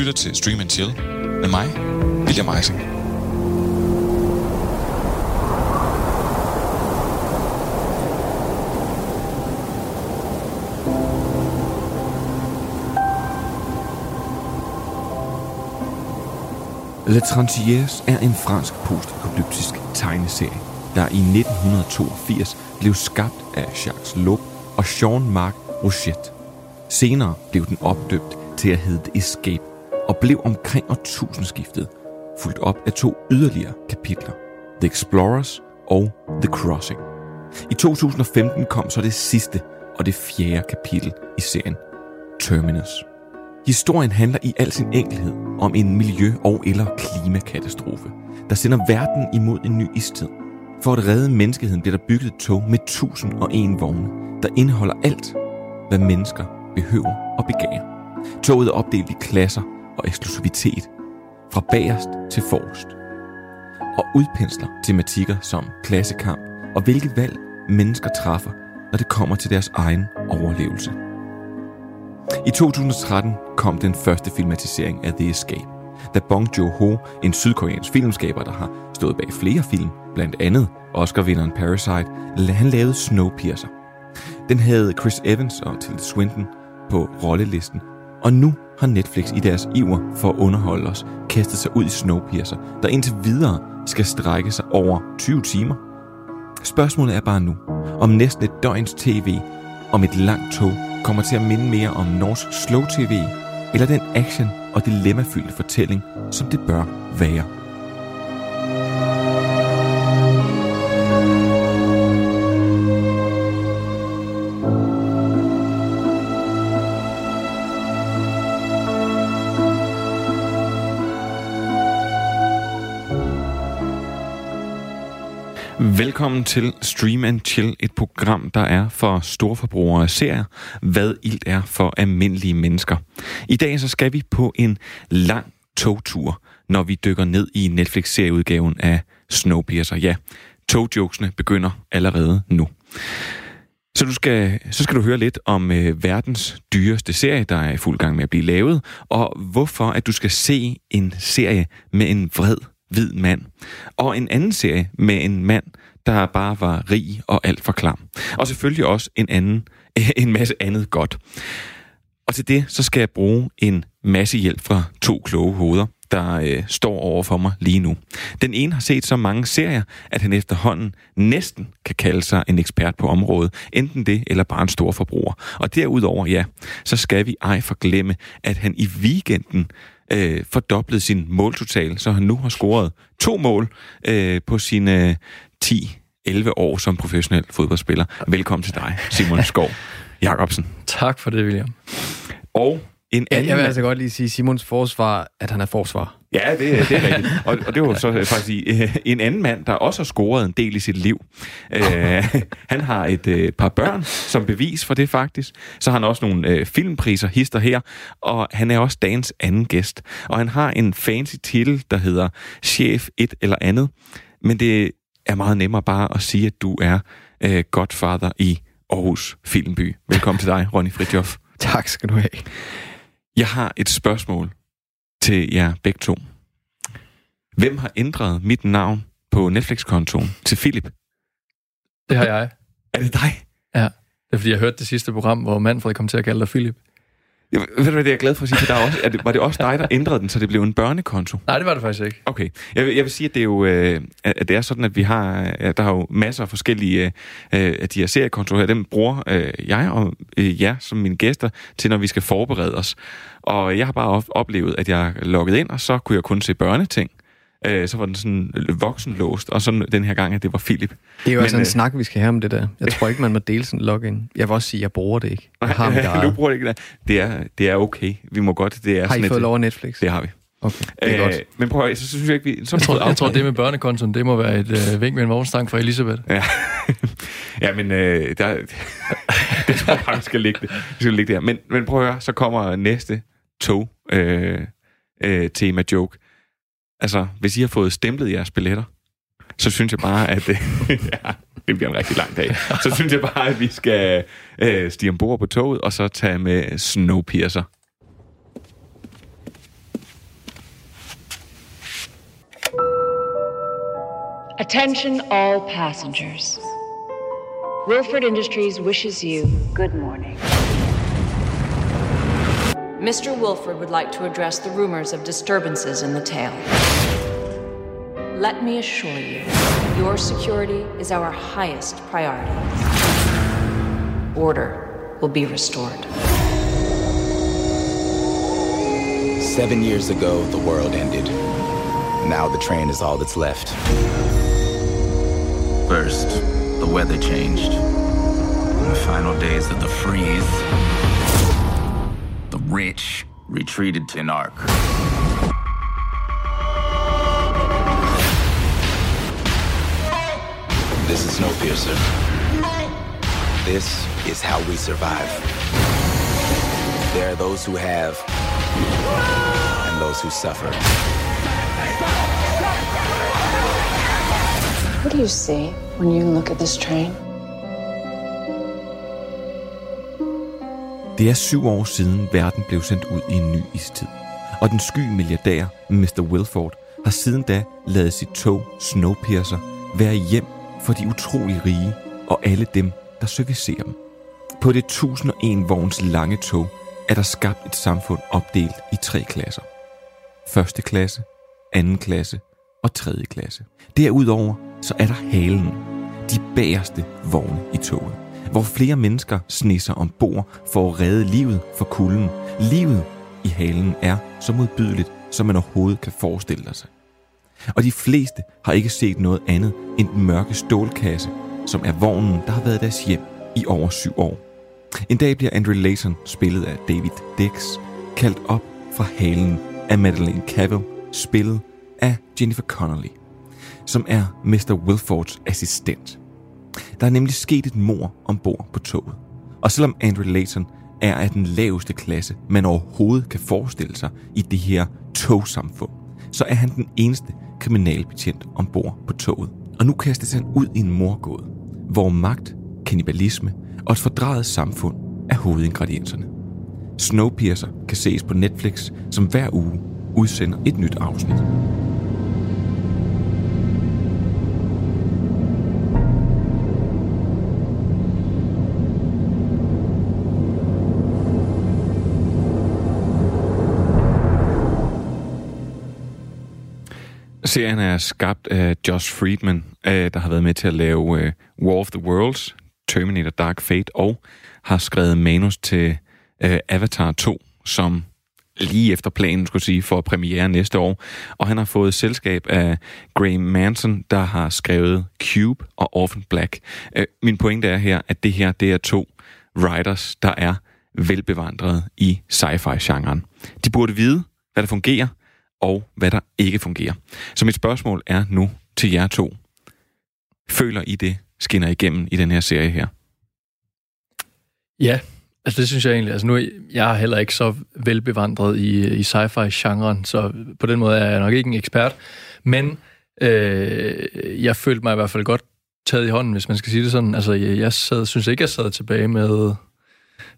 lytter til Stream and Chill med mig, William Eising. Le Trantiers er en fransk postapokalyptisk tegneserie, der i 1982 blev skabt af Jacques Loeb og Jean-Marc Rochette. Senere blev den opdøbt til at hedde Escape og blev omkring årtusindskiftet fulgt op af to yderligere kapitler, The Explorers og The Crossing. I 2015 kom så det sidste og det fjerde kapitel i serien, Terminus. Historien handler i al sin enkelhed om en miljø- og eller klimakatastrofe, der sender verden imod en ny istid. For at redde menneskeheden bliver der bygget et tog med 1001 vogne, der indeholder alt, hvad mennesker behøver og begærer. Toget er opdelt i klasser og eksklusivitet, fra bagerst til forrest, og udpensler tematikker som klassekamp og hvilke valg mennesker træffer, når det kommer til deres egen overlevelse. I 2013 kom den første filmatisering af The Escape, da Bong Joon-ho, en sydkoreansk filmskaber, der har stået bag flere film, blandt andet Oscar-vinderen Parasite, han lavede Snowpiercer. Den havde Chris Evans og Tilda Swinton på rollelisten, og nu har Netflix i deres iver for at underholde os kastet sig ud i Snowpiercer, der indtil videre skal strække sig over 20 timer. Spørgsmålet er bare nu, om næsten et døgns tv om et langt tog kommer til at minde mere om norsk slow tv, eller den action og dilemmafyldte fortælling, som det bør være. Velkommen til Stream and Chill, et program, der er for storforbrugere af serier, hvad ilt er for almindelige mennesker. I dag så skal vi på en lang togtur, når vi dykker ned i Netflix-serieudgaven af Snowpiercer. Ja, togjokesene begynder allerede nu. Så, du skal, så skal du høre lidt om øh, verdens dyreste serie, der er i fuld gang med at blive lavet, og hvorfor at du skal se en serie med en vred hvid mand. Og en anden serie med en mand, der bare var rig og alt for klam. Og selvfølgelig også en anden, en masse andet godt. Og til det, så skal jeg bruge en masse hjælp fra to kloge hoveder, der øh, står over for mig lige nu. Den ene har set så mange serier, at han efterhånden næsten kan kalde sig en ekspert på området. Enten det, eller bare en stor forbruger. Og derudover, ja, så skal vi ej forglemme, at han i weekenden øh, fordoblet sin måltotal, så han nu har scoret to mål øh, på sine øh, 10-11 år som professionel fodboldspiller. Velkommen til dig, Simon Skov Jacobsen. Tak for det, William. Og en anden... Jeg vil altså godt lige sige Simons forsvar, at han er forsvar. Ja, det, det er rigtigt. Og, og det var så faktisk øh, en anden mand, der også har scoret en del i sit liv. Uh, han har et uh, par børn som bevis for det faktisk. Så har han også nogle uh, filmpriser, hister her. Og han er også dagens anden gæst. Og han har en fancy titel, der hedder Chef et eller andet. Men det er meget nemmere bare at sige, at du er uh, godfather i Aarhus Filmby. Velkommen til dig, Ronny Fridtjof. Tak skal du have. Jeg har et spørgsmål til jer begge to. Hvem har ændret mit navn på Netflix-kontoen til Philip? Det har jeg. Er det dig? Ja. Det er fordi, jeg hørte det sidste program, hvor Manfred kom til at kalde dig Philip. Jeg, ved du hvad, det er jeg glad for at sige, for der er også, er det, var det også dig, der ændrede den, så det blev en børnekonto? Nej, det var det faktisk ikke. Okay. Jeg, vil, jeg vil sige, at det er jo at det er sådan, at vi har, at der har jo masser af forskellige øh, af de her seriekontoer her. Dem bruger øh, jeg og øh, jer som mine gæster til, når vi skal forberede os. Og jeg har bare oplevet, at jeg logget ind, og så kunne jeg kun se børneting. Øh, så var den sådan voksenlåst, og sådan den her gang, at det var Philip. Det er jo altså en øh, snak, vi skal have om det der. Jeg tror ikke, man må dele sådan en login. Jeg vil også sige, at jeg bruger det ikke. Jeg har mit du bruger det ikke. Det er, det er okay. Vi må godt. Det er har I fået lov af Netflix? Det har vi. Okay, det er øh, godt. Men prøv at, så synes jeg ikke, vi... Så jeg, tror, jeg tror, det med børnekontoen, det må være et øh, vink med en vognstang fra Elisabeth. Ja, ja men øh, der, det tror jeg faktisk skal ligge det. skal ligge der. Men, men prøv at høre, så kommer næste tog øh, øh, tema joke. Altså, hvis I har fået stemplet jeres billetter, så synes jeg bare, at... ja, det bliver en rigtig lang dag. Så synes jeg bare, at vi skal øh, stige ombord på toget, og så tage med Snowpiercer. Attention all passengers. Wilford Industries wishes you good morning. Mr. Wilford would like to address the rumors of disturbances in the tail. Let me assure you, your security is our highest priority. Order will be restored. Seven years ago, the world ended. Now the train is all that's left. First, the weather changed. In the final days of the freeze, rich retreated to an ark. This is Snowpiercer. This is how we survive. There are those who have, and those who suffer. What do you see when you look at this train? Det er syv år siden verden blev sendt ud i en ny istid. Og den sky milliardær, Mr. Wilford, har siden da lavet sit tog Snowpiercer være hjem for de utrolig rige og alle dem, der servicerer dem. På det 1001 vogns lange tog er der skabt et samfund opdelt i tre klasser. Første klasse, anden klasse og tredje klasse. Derudover så er der halen, de bagerste vogne i toget, hvor flere mennesker snisser ombord for at redde livet for kulden. Livet i halen er så modbydeligt, som man overhovedet kan forestille sig. Og de fleste har ikke set noget andet end den mørke stålkasse, som er vognen, der har været deres hjem i over syv år. En dag bliver Andrew Layton, spillet af David Dix, kaldt op fra halen af Madeleine Cavill, spillet af Jennifer Connelly, som er Mr. Wilfords assistent. Der er nemlig sket et mor ombord på toget. Og selvom Andrew Layton er af den laveste klasse, man overhovedet kan forestille sig i det her togsamfund, så er han den eneste kriminalbetjent ombord på toget. Og nu kastes han ud i en morgåde, hvor magt, kannibalisme og et fordrejet samfund er hovedingredienserne. Snowpiercer kan ses på Netflix, som hver uge udsender et nyt afsnit. Serien er skabt af Josh Friedman, øh, der har været med til at lave øh, War of the Worlds, Terminator Dark Fate, og har skrevet manus til øh, Avatar 2, som lige efter planen, skulle sige, for premiere næste år. Og han har fået selskab af Graham Manson, der har skrevet Cube og Orphan Black. Min pointe er her, at det her, det er to writers, der er velbevandret i sci-fi-genren. De burde vide, hvad der fungerer, og hvad der ikke fungerer. Så mit spørgsmål er nu til jer to. Føler I det skinner igennem i den her serie her? Ja, altså det synes jeg egentlig. Altså nu jeg er heller ikke så velbevandret i, i sci-fi-genren, så på den måde er jeg nok ikke en ekspert. Men øh, jeg følte mig i hvert fald godt taget i hånden, hvis man skal sige det sådan. Altså jeg, jeg sad, synes ikke, jeg sad tilbage med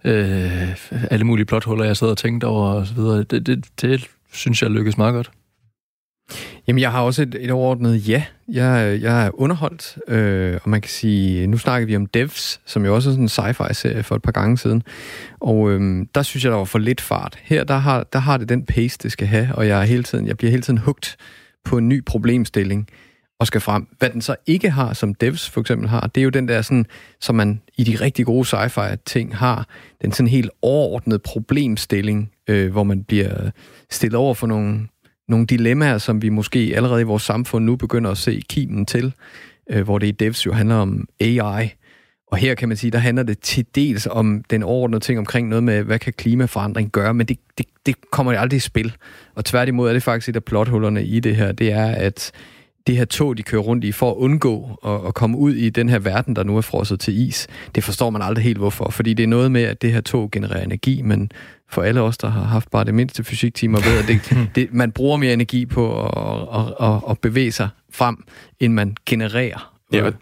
øh, alle mulige plothuller, jeg sad og tænkte over og så videre. Det, det, det synes jeg lykkedes meget godt. Jamen, jeg har også et, et overordnet ja. Jeg, jeg er underholdt, øh, og man kan sige, nu snakker vi om Devs, som jo også er sådan en sci-fi-serie for et par gange siden, og øh, der synes jeg, der var for lidt fart. Her, der har, der har det den pace, det skal have, og jeg, er hele tiden, jeg bliver hele tiden hugt på en ny problemstilling og skal frem. Hvad den så ikke har, som Devs for eksempel har, det er jo den der sådan, som man i de rigtig gode sci-fi ting har, den sådan helt overordnede problemstilling, øh, hvor man bliver stillet over for nogle, nogle dilemmaer, som vi måske allerede i vores samfund nu begynder at se kimen til, øh, hvor det i Devs jo handler om AI. Og her kan man sige, der handler det til dels om den overordnede ting omkring noget med, hvad kan klimaforandring gøre, men det, det, det kommer aldrig i spil. Og tværtimod er det faktisk et af plothullerne i det her, det er, at det her tog, de kører rundt i, for at undgå at, at komme ud i den her verden, der nu er frosset til is, det forstår man aldrig helt hvorfor. Fordi det er noget med, at det her tog genererer energi, men for alle os, der har haft bare det mindste fysiktimer, ved, at det, det, man bruger mere energi på at, at, at, at bevæge sig frem, end man genererer. Ja, og,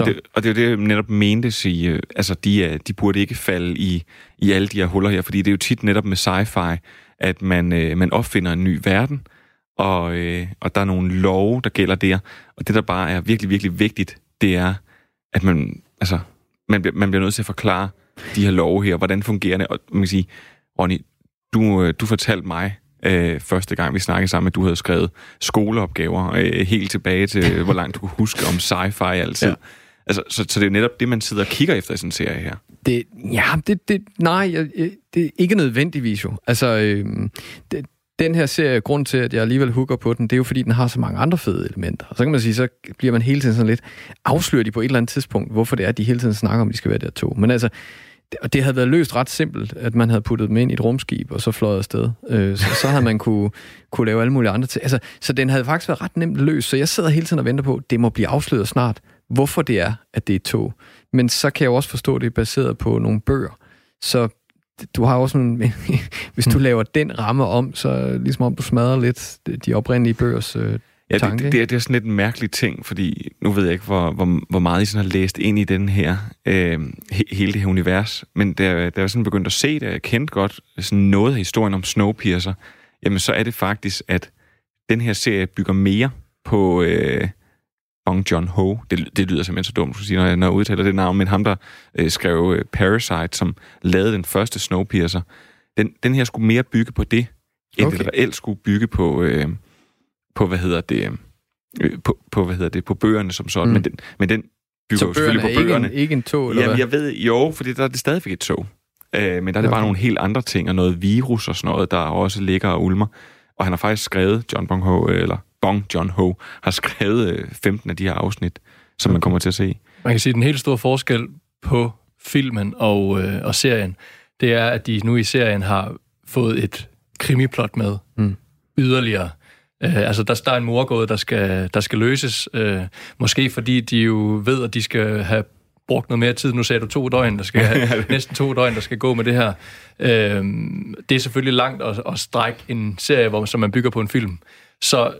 og, det, og det er jo det, jeg netop mente sige. Altså, de, de burde ikke falde i, i alle de her huller her, fordi det er jo tit netop med sci-fi, at man, man opfinder en ny verden, og, øh, og der er nogle love, der gælder der. Og det, der bare er virkelig, virkelig vigtigt, det er, at man, altså, man, bliver, man bliver nødt til at forklare de her love her, hvordan fungerer det. Og man kan sige, Ronny, du, øh, du fortalte mig øh, første gang, vi snakkede sammen, at du havde skrevet skoleopgaver øh, helt tilbage til, hvor langt du kunne huske om sci-fi altid. Ja. Altså, så, så det er netop det, man sidder og kigger efter i sådan en serie her. Det, ja, det, det, nej, det er ikke nødvendigvis jo. Altså, øh, det, den her serie, grund til, at jeg alligevel hooker på den, det er jo fordi, den har så mange andre fede elementer. Og så kan man sige, så bliver man hele tiden sådan lidt afsløret på et eller andet tidspunkt, hvorfor det er, at de hele tiden snakker om, at de skal være der to. Men altså, og det havde været løst ret simpelt, at man havde puttet dem ind i et rumskib, og så fløjet afsted. Øh, så, så havde man kunne, kunne lave alle mulige andre ting. Altså, så den havde faktisk været ret nemt løst, så jeg sidder hele tiden og venter på, at det må blive afsløret snart, hvorfor det er, at det er tog. Men så kan jeg jo også forstå, at det er baseret på nogle bøger. Så du har også en, hvis du mm. laver den ramme om, så ligesom om du smadrer lidt de oprindelige bøgers øh, Ja, det, det, det, er, det er sådan lidt en mærkelig ting, fordi nu ved jeg ikke, hvor, hvor, hvor meget I sådan har læst ind i den her, øh, he, hele det her univers, men da, da jeg sådan begyndt at se det, jeg kendte godt sådan noget af historien om Snowpiercer, jamen så er det faktisk, at den her serie bygger mere på øh, Bong Joon-ho. Det, det lyder simpelthen så dumt, sige, når jeg, når jeg udtaler det navn, men ham, der øh, skrev øh, Parasite, som lavede den første Snowpiercer, den, den her skulle mere bygge på det, end okay. det reelt skulle bygge på... Øh, på, hvad hedder det, øh, på, på, hvad hedder det, på bøgerne som sådan, mm. men, den, men den bygger så jo selvfølgelig på bøgerne. Ikke en, ikke en tog, eller Jamen, hvad? jeg ved, jo, fordi der er det stadigvæk et tog. Øh, men der er det okay. bare nogle helt andre ting, og noget virus og sådan noget, der også ligger og ulmer. Og han har faktisk skrevet, John Bong Ho, eller Bong John Ho, har skrevet 15 øh, af de her afsnit, som man kommer til at se. Man kan sige, at den helt store forskel på filmen og, øh, og serien, det er, at de nu i serien har fået et krimiplot med mm. yderligere. Øh, altså, der, der er en morgåde, der skal, der skal løses. Øh, måske fordi de jo ved, at de skal have brugt noget mere tid. Nu sagde du to døgn, der skal have, næsten to døgn, der skal gå med det her. Øh, det er selvfølgelig langt at, at strække en serie, hvor, som man bygger på en film. Så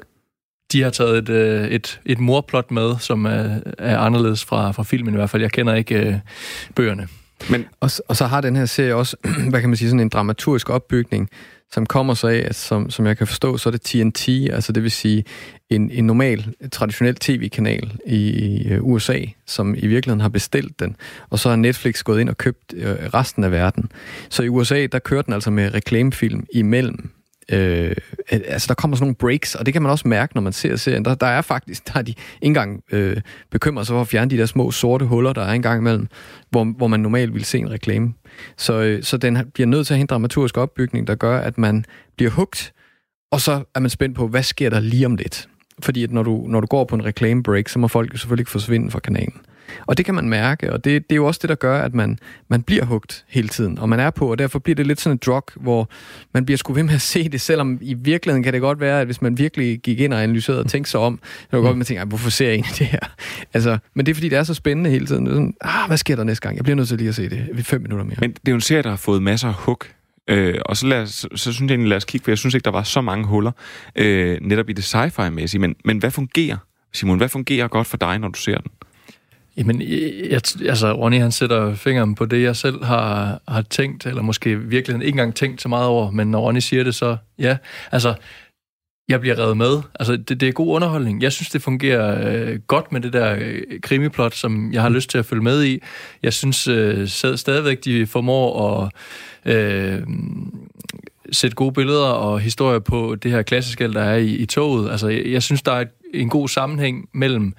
de har taget et, øh, et, et morplot med, som er, er anderledes fra, fra filmen i hvert fald. Jeg kender ikke øh, bøgerne. Men, og, og så har den her serie også, hvad kan man sige, sådan en dramaturgisk opbygning, som kommer så af, at som, som jeg kan forstå, så er det TNT, altså det vil sige en, en normal, traditionel tv-kanal i, i øh, USA, som i virkeligheden har bestilt den, og så har Netflix gået ind og købt øh, resten af verden. Så i USA, der kører den altså med reklamefilm imellem Øh, altså, der kommer sådan nogle breaks, og det kan man også mærke, når man ser serien. Der, der er faktisk, der er de ikke engang øh, bekymret sig for at fjerne de der små sorte huller, der er engang imellem, hvor, hvor man normalt vil se en reklame. Så, øh, så den bliver nødt til at have en dramaturgisk opbygning, der gør, at man bliver hugt, og så er man spændt på, hvad sker der lige om lidt. Fordi at når du, når du går på en reklame break, så må folk jo selvfølgelig ikke forsvinde fra kanalen. Og det kan man mærke, og det, det er jo også det, der gør, at man, man bliver hugt hele tiden, og man er på, og derfor bliver det lidt sådan et drug, hvor man bliver sgu ved med at se det, selvom i virkeligheden kan det godt være, at hvis man virkelig gik ind og analyserede og tænkte sig om, så kan det godt, at man tænker, hvorfor ser jeg egentlig det her? Altså, men det er fordi, det er så spændende hele tiden. Det er sådan, ah, hvad sker der næste gang? Jeg bliver nødt til lige at se det ved fem minutter mere. Men det er jo en serie, der har fået masser af hug Øh, og så, lad os, så synes jeg egentlig, lad os kigge, for jeg synes ikke, der var så mange huller øh, netop i det sci-fi-mæssige. Men, men hvad fungerer, Simon, hvad fungerer godt for dig, når du ser den? Jamen, øh, jeg, altså, Ronny han sætter fingeren på det, jeg selv har, har tænkt, eller måske virkelig ikke engang tænkt så meget over, men når Ronny siger det, så ja. Altså, jeg bliver revet med. Altså, det, det er god underholdning. Jeg synes, det fungerer øh, godt med det der øh, krimiplot, som jeg har lyst til at følge med i. Jeg synes øh, stadigvæk, de formår at øh, sætte gode billeder og historier på det her klassiske, der er i, i toget. Altså, jeg, jeg synes, der er en god sammenhæng mellem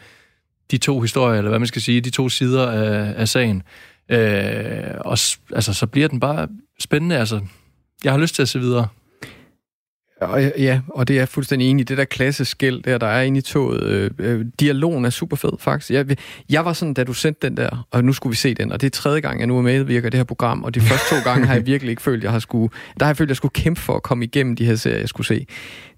de to historier, eller hvad man skal sige, de to sider af, af sagen. Øh, og altså, så bliver den bare spændende. Altså, jeg har lyst til at se videre. Ja, og det er fuldstændig enig. Det der klasseskæld der, der er inde i toget, øh, øh, dialogen er super fed, faktisk. Jeg, jeg var sådan, da du sendte den der, og nu skulle vi se den, og det er tredje gang, jeg nu er medvirker i det her program, og de første to gange har jeg virkelig ikke følt, jeg har skulle, der har jeg følt, jeg skulle kæmpe for at komme igennem de her serier, jeg skulle se.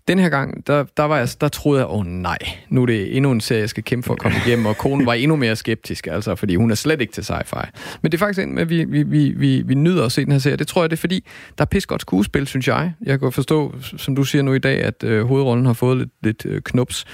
Den her gang, der, der, var jeg, der troede jeg, åh oh, nej, nu er det endnu en serie, jeg skal kæmpe for at komme igennem, og konen var endnu mere skeptisk, altså, fordi hun er slet ikke til sci-fi. Men det er faktisk en med, at vi, vi, vi, vi, vi nyder at se den her serie. Det tror jeg, det er fordi, der er pis godt skuespil, synes jeg. Jeg kan forstå, som du siger nu i dag, at øh, hovedrollen har fået lidt, lidt øh, knups.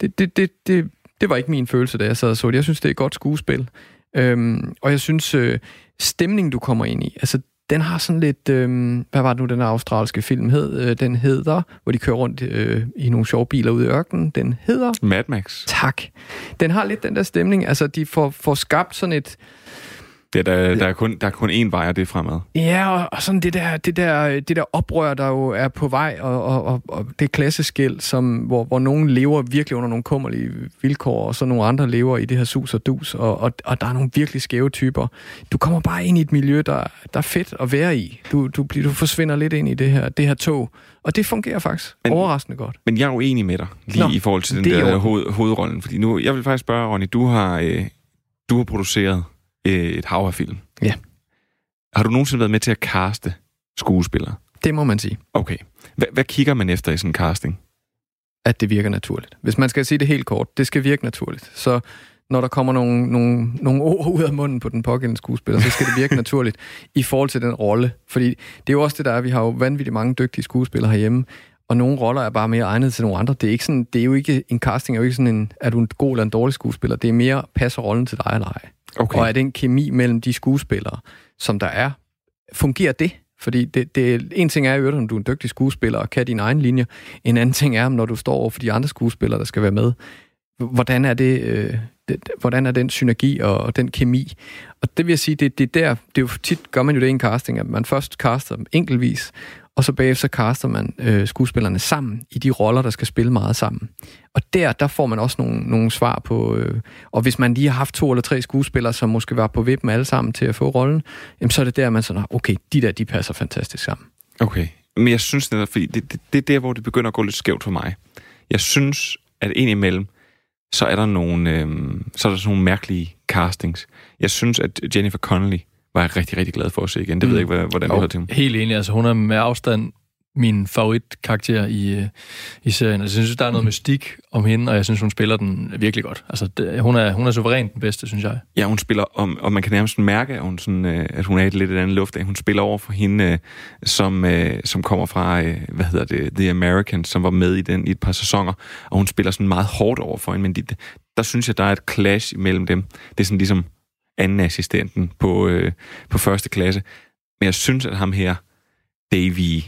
Det, det, det, det, det var ikke min følelse, da jeg sad og så det. Jeg synes, det er et godt skuespil. Øhm, og jeg synes, øh, stemningen, du kommer ind i, altså den har sådan lidt, øh, hvad var det nu, den australske film hed? Øh, den hedder, hvor de kører rundt øh, i nogle sjove biler ude i ørkenen. Den hedder... Mad Max. Tak. Den har lidt den der stemning. Altså, de får, får skabt sådan et... Ja, der, der, er kun, der er kun én vej, og det er fremad. Ja, og, og sådan det der, det, der, det der oprør, der jo er på vej, og, og, og, og det klasseskæld, som, hvor, hvor nogen lever virkelig under nogle kummerlige vilkår, og så nogle andre lever i det her sus og dus, og, og, og der er nogle virkelig skæve typer. Du kommer bare ind i et miljø, der, der er fedt at være i. Du, du, du forsvinder lidt ind i det her, det her tog, og det fungerer faktisk men, overraskende godt. Men jeg er uenig med dig, lige Nå, i forhold til den der hoved, hovedrollen, fordi nu, jeg vil faktisk spørge, Ronny, du har, øh, du har produceret et hav af film. Ja. Har du nogensinde været med til at caste skuespillere? Det må man sige. Okay. H- hvad kigger man efter i sådan en casting? At det virker naturligt. Hvis man skal sige det helt kort, det skal virke naturligt. Så når der kommer nogle, nogle, nogle ord ud af munden på den pågældende skuespiller, så skal det virke naturligt i forhold til den rolle. Fordi det er jo også det, der er, vi har jo vanvittigt mange dygtige skuespillere herhjemme, og nogle roller er bare mere egnet til nogle andre. Det er, ikke sådan, det er jo ikke, en casting er jo ikke sådan en, er du en god eller en dårlig skuespiller. Det er mere, passer rollen til dig eller ej. Okay. Og er den kemi mellem de skuespillere, som der er, fungerer det? Fordi det, det, en ting er jo, om du er en dygtig skuespiller og kan din egen linje. En anden ting er, når du står over for de andre skuespillere, der skal være med. Hvordan er det, øh, det hvordan er den synergi og, og den kemi? Og det vil jeg sige, det, det er der, det er jo tit gør man jo det i en casting, at man først caster dem enkeltvis, og så bagefter kaster man øh, skuespillerne sammen i de roller, der skal spille meget sammen. Og der, der får man også nogle, nogle svar på, øh, og hvis man lige har haft to eller tre skuespillere, som måske var på vippen alle sammen til at få rollen, jamen så er det der, man sådan, ah, okay, de der, de passer fantastisk sammen. Okay, men jeg synes netop, fordi det, det, det er der, hvor det begynder at gå lidt skævt for mig. Jeg synes, at indimellem, så er der nogle, øh, så er der sådan nogle mærkelige castings. Jeg synes, at Jennifer Connelly var jeg rigtig, rigtig glad for at se igen. Det mm. ved jeg ikke, hvordan det har til. Helt enig. Altså, hun er med afstand min favoritkarakter i, øh, i serien. Altså, jeg synes, der er noget mystik om hende, og jeg synes, hun spiller den virkelig godt. Altså, det, hun, er, hun er suverænt den bedste, synes jeg. Ja, hun spiller, om, og man kan nærmest mærke, at hun, sådan, øh, at hun er et lidt et andet luft. Hun spiller over for hende, øh, som, som kommer fra, hvad hedder det, The Americans, som var med i den i et par sæsoner, og hun spiller sådan meget hårdt over for hende, men de, der synes jeg, der er et clash imellem dem. Det er sådan ligesom anden assistenten på, øh, på første klasse. Men jeg synes, at ham her, Davy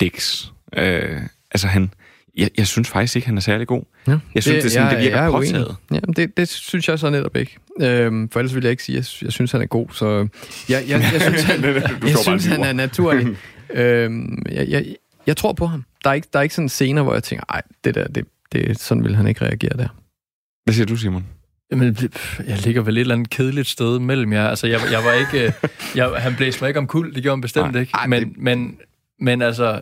Dix, øh, altså han, jeg, jeg synes faktisk ikke, han er særlig god. Ja. Jeg synes, det, det, sådan, jeg, det virker jeg påtaget. Ja, det, det synes jeg så netop ikke. Øhm, for ellers vil jeg ikke sige, at jeg, jeg synes, han er god. Så jeg, jeg, jeg, jeg synes, han, jeg synes, han er naturlig. øhm, jeg, jeg, jeg tror på ham. Der er ikke, der er ikke sådan scener, hvor jeg tænker, ej, det der, det, det, sådan vil han ikke reagere der. Hvad siger du, Simon? Jamen, jeg ligger vel et eller andet kedeligt sted mellem jer. Altså, jeg, jeg var ikke... Øh, jeg, han blæste mig ikke om kul, det gjorde han bestemt Nej, ikke. Men, det... men, men altså,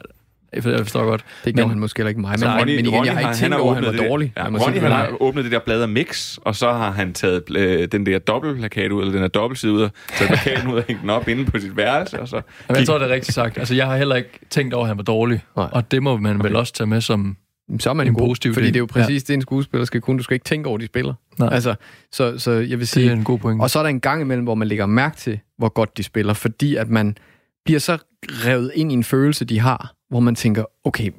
jeg forstår godt. Det gjorde men, han måske heller ikke mig, men, Ronny, men igen, Ronny, jeg har ikke tænkt over, at han var dårlig. Ja, Ronny han har åbnet det der blad af Mix, og så har han taget øh, den der dobbeltplakat ud, eller den der dobbeltside ud, og taget plakaten ud og hængt den op inde på sit værelse. Og så Jamen, jeg tror, det er rigtigt sagt. Altså, jeg har heller ikke tænkt over, at han var dårlig. Nej. Og det må man okay. vel også tage med som så er man en god, positiv fordi det er jo præcis ja. det, en skuespiller skal kunne. Du skal ikke tænke over, de spiller. Nej. Altså, så, så jeg vil sige... Det er en god point. Og så er der en gang imellem, hvor man lægger mærke til, hvor godt de spiller, fordi at man bliver så revet ind i en følelse, de har, hvor man tænker, okay,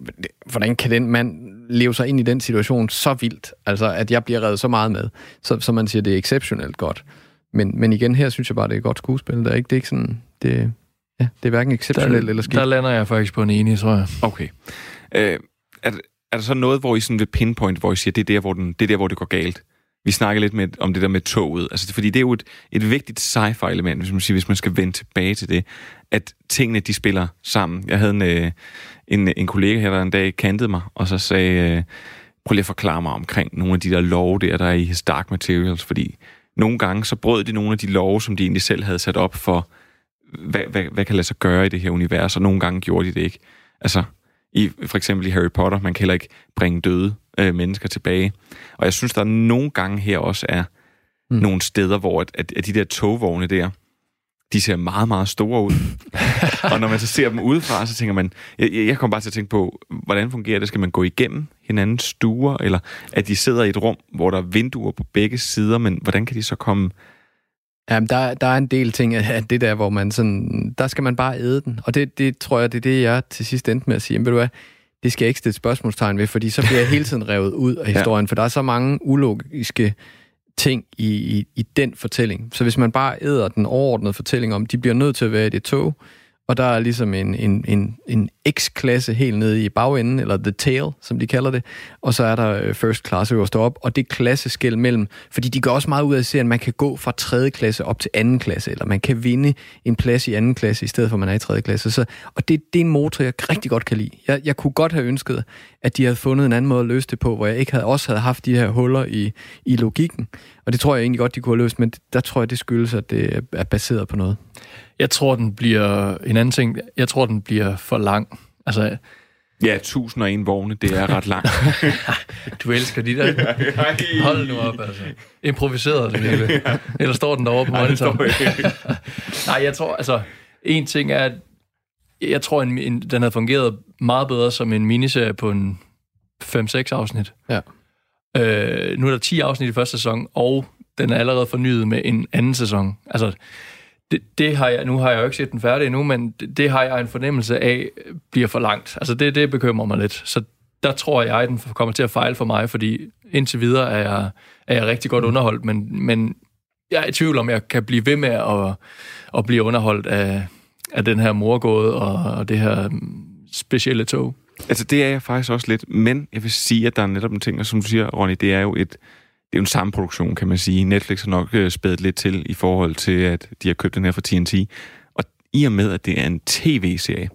hvordan kan den mand leve sig ind i den situation så vildt? Altså, at jeg bliver revet så meget med. Så, så man siger, det er exceptionelt godt. Men, men igen, her synes jeg bare, det er et godt skuespil. Det er ikke, det er ikke sådan... Det, ja, det er hverken exceptionelt eller skidt. Der lander jeg faktisk på en enig, tror jeg. Okay. Øh, er, er der så noget, hvor I sådan vil pinpoint, hvor I siger, det er der, hvor, den, det, er der, hvor det går galt? Vi snakker lidt med, om det der med toget. Altså, fordi det er jo et, et vigtigt sci-fi element, hvis man, siger, hvis man skal vende tilbage til det, at tingene, de spiller sammen. Jeg havde en, øh, en, en kollega her, der en dag kantede mig, og så sagde, øh, prøv lige at forklare mig omkring nogle af de der love der, der er i His Dark Materials, fordi nogle gange så brød de nogle af de love, som de egentlig selv havde sat op for, hvad, hvad, hvad kan lade sig gøre i det her univers, og nogle gange gjorde de det ikke. Altså, i for eksempel i Harry Potter, man kan heller ikke bringe døde øh, mennesker tilbage. Og jeg synes, der er nogle gange her også er mm. nogle steder, hvor at, at, at de der togvogne der, de ser meget, meget store ud. og når man så ser dem udefra, så tænker man, jeg, jeg kommer bare til at tænke på, hvordan fungerer det? Skal man gå igennem hinandens stuer, eller at de sidder i et rum, hvor der er vinduer på begge sider, men hvordan kan de så komme Jamen, der, der er en del ting af det der, hvor man sådan, der skal man bare æde den. Og det, det tror jeg, det er det, jeg til sidst endte med at sige. Men ved du hvad, det skal jeg ikke stille spørgsmålstegn ved, fordi så bliver jeg hele tiden revet ud af historien, ja. for der er så mange ulogiske ting i, i, i den fortælling. Så hvis man bare æder den overordnede fortælling om, de bliver nødt til at være i det tog, og der er ligesom en, en, en, en X-klasse helt nede i bagenden, eller The Tail, som de kalder det, og så er der øh, First Class øverst op, og det klasseskæld mellem, fordi de går også meget ud af at se, at man kan gå fra 3. klasse op til 2. klasse, eller man kan vinde en plads i 2. klasse, i stedet for at man er i 3. klasse. Så, og det, det er en motor, jeg rigtig godt kan lide. Jeg, jeg kunne godt have ønsket, at de havde fundet en anden måde at løse det på, hvor jeg ikke havde også havde haft de her huller i, i logikken. Og det tror jeg egentlig godt, de kunne have løst, men der tror jeg, det skyldes, at det er baseret på noget. Jeg tror, den bliver... En anden ting, jeg tror, den bliver for lang. Altså, Ja, 1001 vogne, det er ret langt. du elsker de der. Hold nu op, altså. Improviseret det hele. Eller står den derovre på monitoren? Nej, jeg tror, altså... En ting er, at jeg tror, en, en, den havde fungeret meget bedre som en miniserie på en 5-6 afsnit. Ja. Øh, nu er der 10 afsnit i første sæson, og den er allerede fornyet med en anden sæson. Altså, det, det har jeg, nu har jeg jo ikke set den færdig endnu, men det, det har jeg en fornemmelse af, bliver for langt. Altså, det, det bekymrer mig lidt. Så der tror jeg, at den kommer til at fejle for mig, fordi indtil videre er jeg, er jeg rigtig godt underholdt, men, men jeg er i tvivl om, jeg kan blive ved med at, at blive underholdt af, af den her morgåde og, og det her specielle tog. Altså, det er jeg faktisk også lidt, men jeg vil sige, at der er netop en ting, og som du siger, Ronny, det er jo et, det er jo en samme produktion, kan man sige. Netflix har nok øh, spædet lidt til i forhold til, at de har købt den her fra TNT. Og i og med, at det er en tv-serie,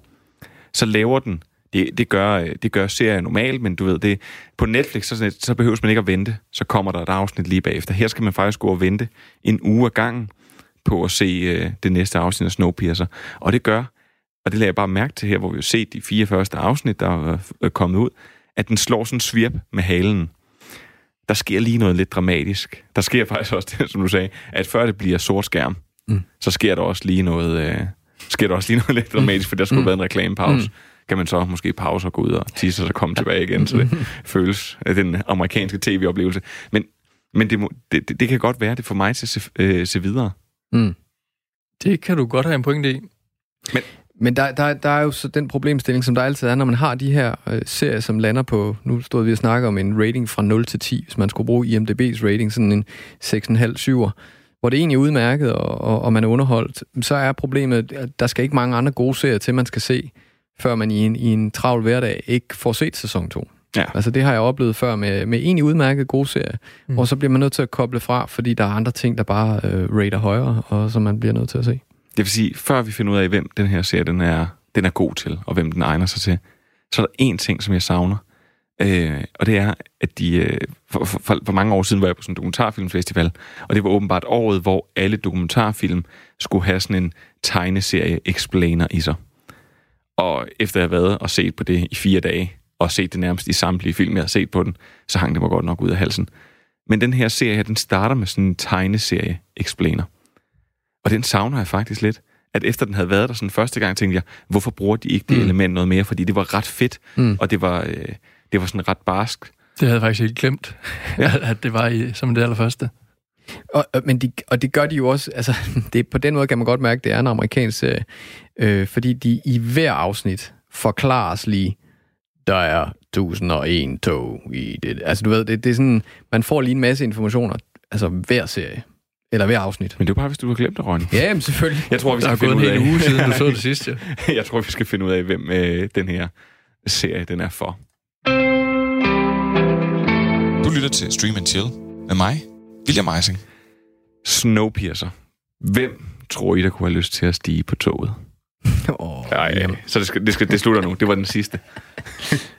så laver den, det, det, gør, øh, det gør serien normalt, men du ved, det, på Netflix, så, så behøver man ikke at vente. Så kommer der et afsnit lige bagefter. Her skal man faktisk gå og vente en uge ad gangen på at se øh, det næste afsnit af Snowpiercer. Og det gør, og det lader jeg bare mærke til her, hvor vi har set de fire første afsnit, der er øh, kommet ud, at den slår sådan en svirp med halen. Der sker lige noget lidt dramatisk. Der sker faktisk også det, som du sagde, at før det bliver sort skærm, mm. så sker der også lige noget, øh, sker der også lige noget lidt dramatisk, for der skulle mm. været en reklamepause. Mm. Kan man så måske pause og gå ud og tisse, og så komme tilbage igen, så det føles af den amerikanske tv-oplevelse. Men, men det, må, det, det, det kan godt være, det får mig til at se, øh, se videre. Mm. Det kan du godt have en pointe i. Men, men der, der, der er jo så den problemstilling, som der altid er, når man har de her øh, serier, som lander på, nu stod vi og snakker om en rating fra 0 til 10, hvis man skulle bruge IMDB's rating, sådan en 6,5-7'er, hvor det egentlig er udmærket, og, og, og man er underholdt, så er problemet, at der skal ikke mange andre gode serier til, man skal se, før man i en, i en travl hverdag ikke får set sæson 2. Ja. Altså det har jeg oplevet før med, med egentlig udmærket gode serier, mm. og så bliver man nødt til at koble fra, fordi der er andre ting, der bare øh, rater højere, og som man bliver nødt til at se. Det vil sige, før vi finder ud af, hvem den her serie den er, den er god til, og hvem den egner sig til, så er der én ting, som jeg savner. Øh, og det er, at de... Øh, for, for, for mange år siden var jeg på sådan en dokumentarfilmfestival, og det var åbenbart året, hvor alle dokumentarfilm skulle have sådan en tegneserie-explainer i sig. Og efter jeg havde været og set på det i fire dage, og set det nærmest i samtlige film, jeg har set på den, så hang det mig godt nok ud af halsen. Men den her serie her, den starter med sådan en tegneserie-explainer. Og den savner jeg faktisk lidt. At efter den havde været der sådan første gang, tænkte jeg, hvorfor bruger de ikke det mm. element noget mere? Fordi det var ret fedt, mm. og det var, øh, det var sådan ret barsk. Det havde jeg faktisk helt glemt, ja. at det var i, som det allerførste. Og, men de, og det gør de jo også, altså det, på den måde kan man godt mærke, at det er en amerikansk serie, øh, fordi de i hver afsnit forklares lige, der er 1001 tog i det. Altså du ved, det, det er sådan, man får lige en masse informationer, altså hver serie. Eller hver afsnit. Men det er bare, hvis du har glemt det, Ronny. Ja, men selvfølgelig. Jeg tror, vi skal Der er finde gået ud en af... hel uge siden, du så det sidste. jeg tror, vi skal finde ud af, hvem øh, den her serie den er for. Du lytter til Stream and Chill med mig, William Eising. Snowpiercer. Hvem tror I, der kunne have lyst til at stige på toget? Oh, Ej, så det, skal, det, skal, det slutter nu. Det var den sidste.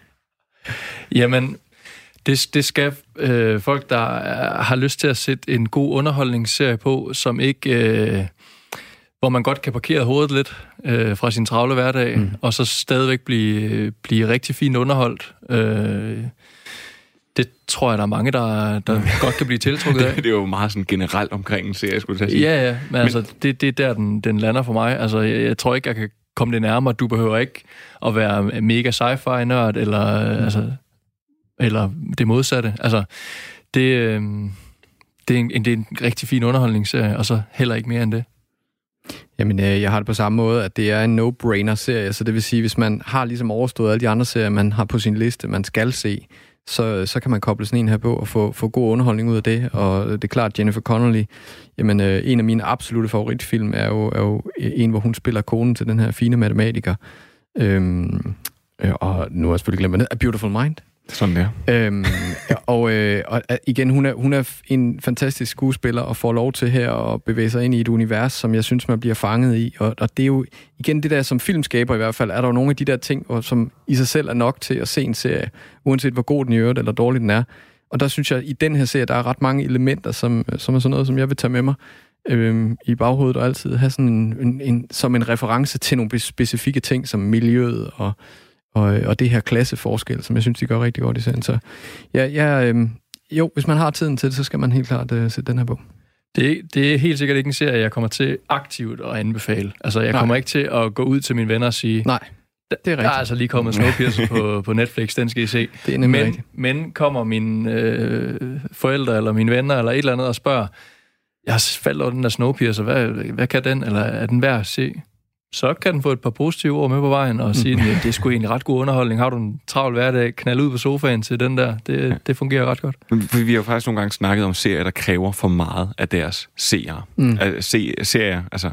Jamen, det, det skal øh, folk, der er, har lyst til at sætte en god underholdningsserie på, som ikke... Øh, hvor man godt kan parkere hovedet lidt øh, fra sin travle hverdag, mm. og så stadigvæk blive, blive rigtig fint underholdt. Øh, det tror jeg, der er mange, der, der godt kan blive tiltrukket af. det, det er jo meget sådan generelt omkring en serie, skulle jeg sige. Ja, ja, men, men altså, det, det er der, den, den lander for mig. Altså, jeg, jeg tror ikke, jeg kan komme det nærmere. Du behøver ikke at være mega sci-fi-nørd, eller, mm. altså, eller det modsatte. Altså, det, øh, det, er en, det er en rigtig fin underholdningsserie, og så heller ikke mere end det. Jamen, øh, jeg har det på samme måde, at det er en no-brainer-serie, så det vil sige, hvis man har ligesom overstået alle de andre serier, man har på sin liste, man skal se, så, så kan man koble sådan en her på og få, få god underholdning ud af det. Og det er klart, Jennifer Connelly, jamen øh, en af mine absolute favoritfilm er jo, er jo en, hvor hun spiller konen til den her fine matematiker. Øhm, øh, og nu har jeg selvfølgelig glemt, A Beautiful Mind. Sådan der. Øhm, og, øh, og øh, igen, hun er, hun er en fantastisk skuespiller og får lov til her at bevæge sig ind i et univers, som jeg synes, man bliver fanget i. Og, og det er jo igen det der, som filmskaber i hvert fald, er der jo nogle af de der ting, som i sig selv er nok til at se en serie, uanset hvor god den i øvrigt eller dårlig den er. Og der synes jeg, at i den her serie, der er ret mange elementer, som, øh, som er sådan noget, som jeg vil tage med mig øhm, i baghovedet og altid have sådan en, en, en, som en reference til nogle specifikke ting, som miljøet og og, og det her klasseforskel, som jeg synes, de gør rigtig godt i serien. Så ja, ja øh, jo, hvis man har tiden til det, så skal man helt klart øh, sætte den her på. Det, det er helt sikkert ikke en serie, jeg kommer til aktivt at anbefale. Altså, jeg Nej. kommer ikke til at gå ud til mine venner og sige, Nej, det er rigtigt. Der er altså lige kommet Snowpiercer på, på Netflix, den skal I se. Det er men, rigtigt. men kommer mine øh, forældre eller mine venner eller et eller andet og spørger, jeg faldt over den der Snowpiercer, hvad, hvad kan den, eller er den værd at se? Så kan den få et par positive ord med på vejen og sige, at det er sgu egentlig ret god underholdning. Har du en travl hverdag, knald ud på sofaen til den der. Det, ja. det fungerer ret godt. Vi har jo faktisk nogle gange snakket om serier, der kræver for meget af deres seere. Mm. Se, serier, altså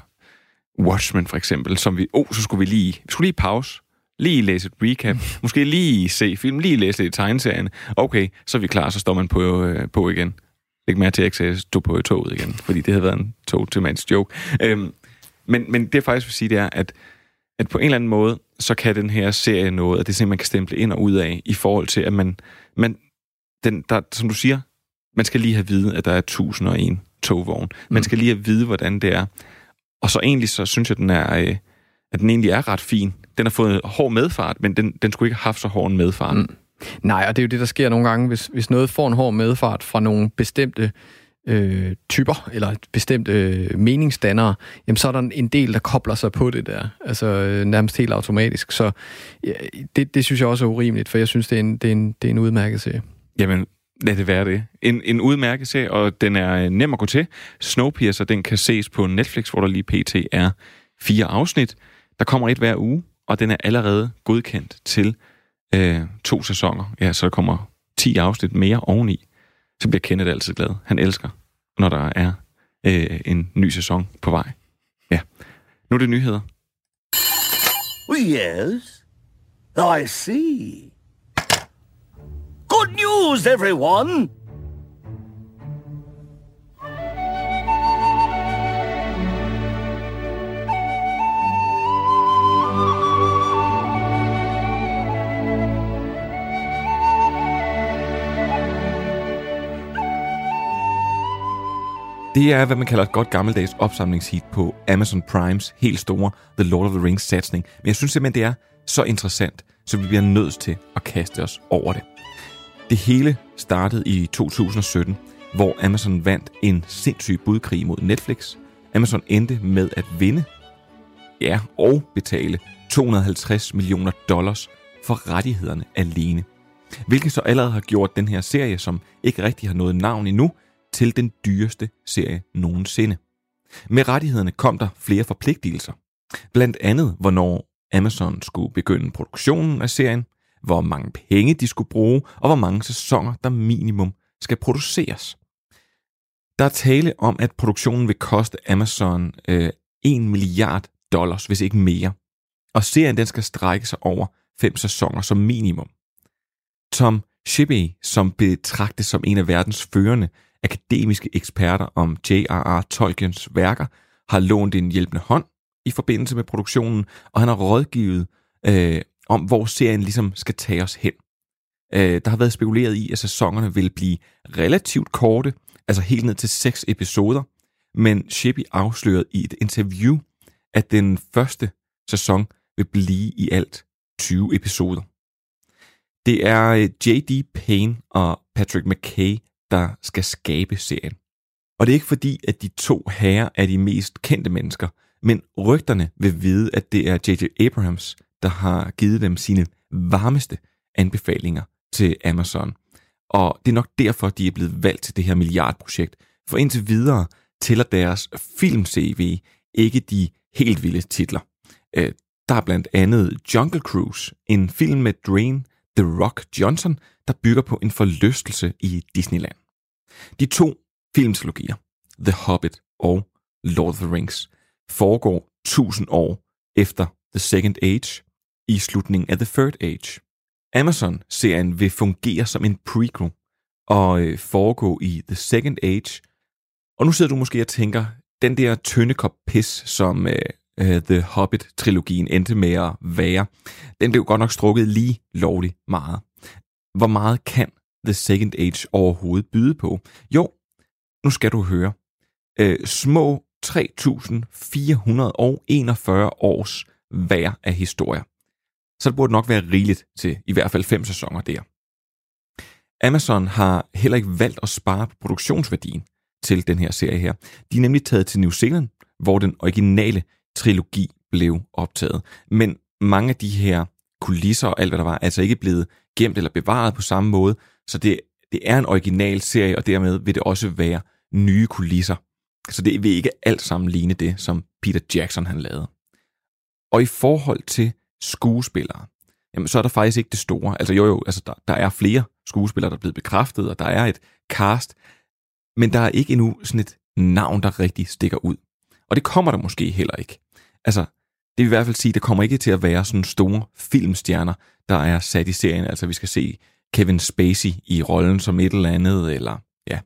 Watchmen for eksempel, som vi, oh, så skulle vi lige, vi skulle lige pause, lige læse et recap, måske lige se film, lige læse lidt i tegneserien. Okay, så er vi klar, så står man på, øh, på igen. Læg mærke til, at jeg ikke sagde, stå på toget igen, fordi det havde været en tog til mands joke. Øhm, men, men det jeg faktisk vil sige, det er, at, at på en eller anden måde, så kan den her serie noget, og det er sådan, man kan stemple ind og ud af, i forhold til, at man, man den, der, som du siger, man skal lige have at vide, at der er 1001 togvogn. Man mm. skal lige have at vide, hvordan det er. Og så egentlig, så synes jeg, den er, øh, at den egentlig er ret fin. Den har fået hård medfart, men den, den skulle ikke have haft så hård en medfart. Mm. Nej, og det er jo det, der sker nogle gange, hvis, hvis noget får en hård medfart fra nogle bestemte øh, typer, eller bestemte øh, meningsdannere, jamen så er der en del, der kobler sig på det der, altså øh, nærmest helt automatisk. Så ja, det, det synes jeg også er urimeligt, for jeg synes, det er en, det er en, det er en udmærket serie. Jamen, lad det være det. En, en udmærket serie, og den er øh, nem at gå til. Snowpiercer, den kan ses på Netflix, hvor der lige pt. er fire afsnit. Der kommer et hver uge, og den er allerede godkendt til øh, to sæsoner. Ja, så der kommer 10 afsnit mere oveni så bliver Kenneth altid glad. Han elsker, når der er øh, en ny sæson på vej. Ja. Nu er det nyheder. Yes, oh, I see. Good news, everyone! Det er, hvad man kalder et godt gammeldags opsamlingshit på Amazon Primes helt store The Lord of the Rings satsning. Men jeg synes simpelthen, det er så interessant, så vi bliver nødt til at kaste os over det. Det hele startede i 2017, hvor Amazon vandt en sindssyg budkrig mod Netflix. Amazon endte med at vinde, ja, og betale 250 millioner dollars for rettighederne alene. Hvilket så allerede har gjort den her serie, som ikke rigtig har noget navn endnu, til den dyreste serie nogensinde. Med rettighederne kom der flere forpligtelser. Blandt andet, hvornår Amazon skulle begynde produktionen af serien, hvor mange penge de skulle bruge, og hvor mange sæsoner der minimum skal produceres. Der er tale om, at produktionen vil koste Amazon øh, 1 milliard dollars, hvis ikke mere. Og serien den skal strække sig over fem sæsoner som minimum. Tom Shippey, som betragtes som en af verdens førende akademiske eksperter om J.R.R. Tolkiens værker har lånt en hjælpende hånd i forbindelse med produktionen, og han har rådgivet øh, om, hvor serien ligesom skal tage os hen. Øh, der har været spekuleret i, at sæsonerne vil blive relativt korte, altså helt ned til seks episoder, men Shippy afslørede i et interview, at den første sæson vil blive i alt 20 episoder. Det er øh, J.D. Payne og Patrick McKay, der skal skabe serien. Og det er ikke fordi, at de to herrer er de mest kendte mennesker, men rygterne vil vide, at det er J.J. Abrams, der har givet dem sine varmeste anbefalinger til Amazon. Og det er nok derfor, de er blevet valgt til det her milliardprojekt. For indtil videre tæller deres film-CV ikke de helt vilde titler. Øh, der er blandt andet Jungle Cruise, en film med Dwayne The Rock Johnson, der bygger på en forlystelse i Disneyland. De to filmtrilogier, The Hobbit og Lord of the Rings, foregår tusind år efter The Second Age i slutningen af The Third Age. Amazon-serien vil fungere som en prequel og øh, foregå i The Second Age. Og nu sidder du måske og tænker, den der tynde kop pis, som uh, The Hobbit-trilogien endte med at være, den blev godt nok strukket lige lovligt meget. Hvor meget kan The Second Age overhovedet byde på? Jo, nu skal du høre. Øh, små 3.441 års værd af historier. Så det burde nok være rigeligt til i hvert fald fem sæsoner der. Amazon har heller ikke valgt at spare på produktionsværdien til den her serie her. De er nemlig taget til New Zealand, hvor den originale trilogi blev optaget. Men mange af de her kulisser og alt, hvad der var, er altså ikke blevet gemt eller bevaret på samme måde, så det, det er en original serie, og dermed vil det også være nye kulisser. Så det vil ikke alt sammen ligne det, som Peter Jackson han lavede. Og i forhold til skuespillere, jamen så er der faktisk ikke det store. Altså jo jo, altså der, der er flere skuespillere, der er blevet bekræftet, og der er et cast, men der er ikke endnu sådan et navn, der rigtig stikker ud. Og det kommer der måske heller ikke. Altså, det vil i hvert fald sige, at der kommer ikke til at være sådan store filmstjerner, der er sat i serien. Altså, vi skal se Kevin Spacey i rollen som et eller andet, eller ja,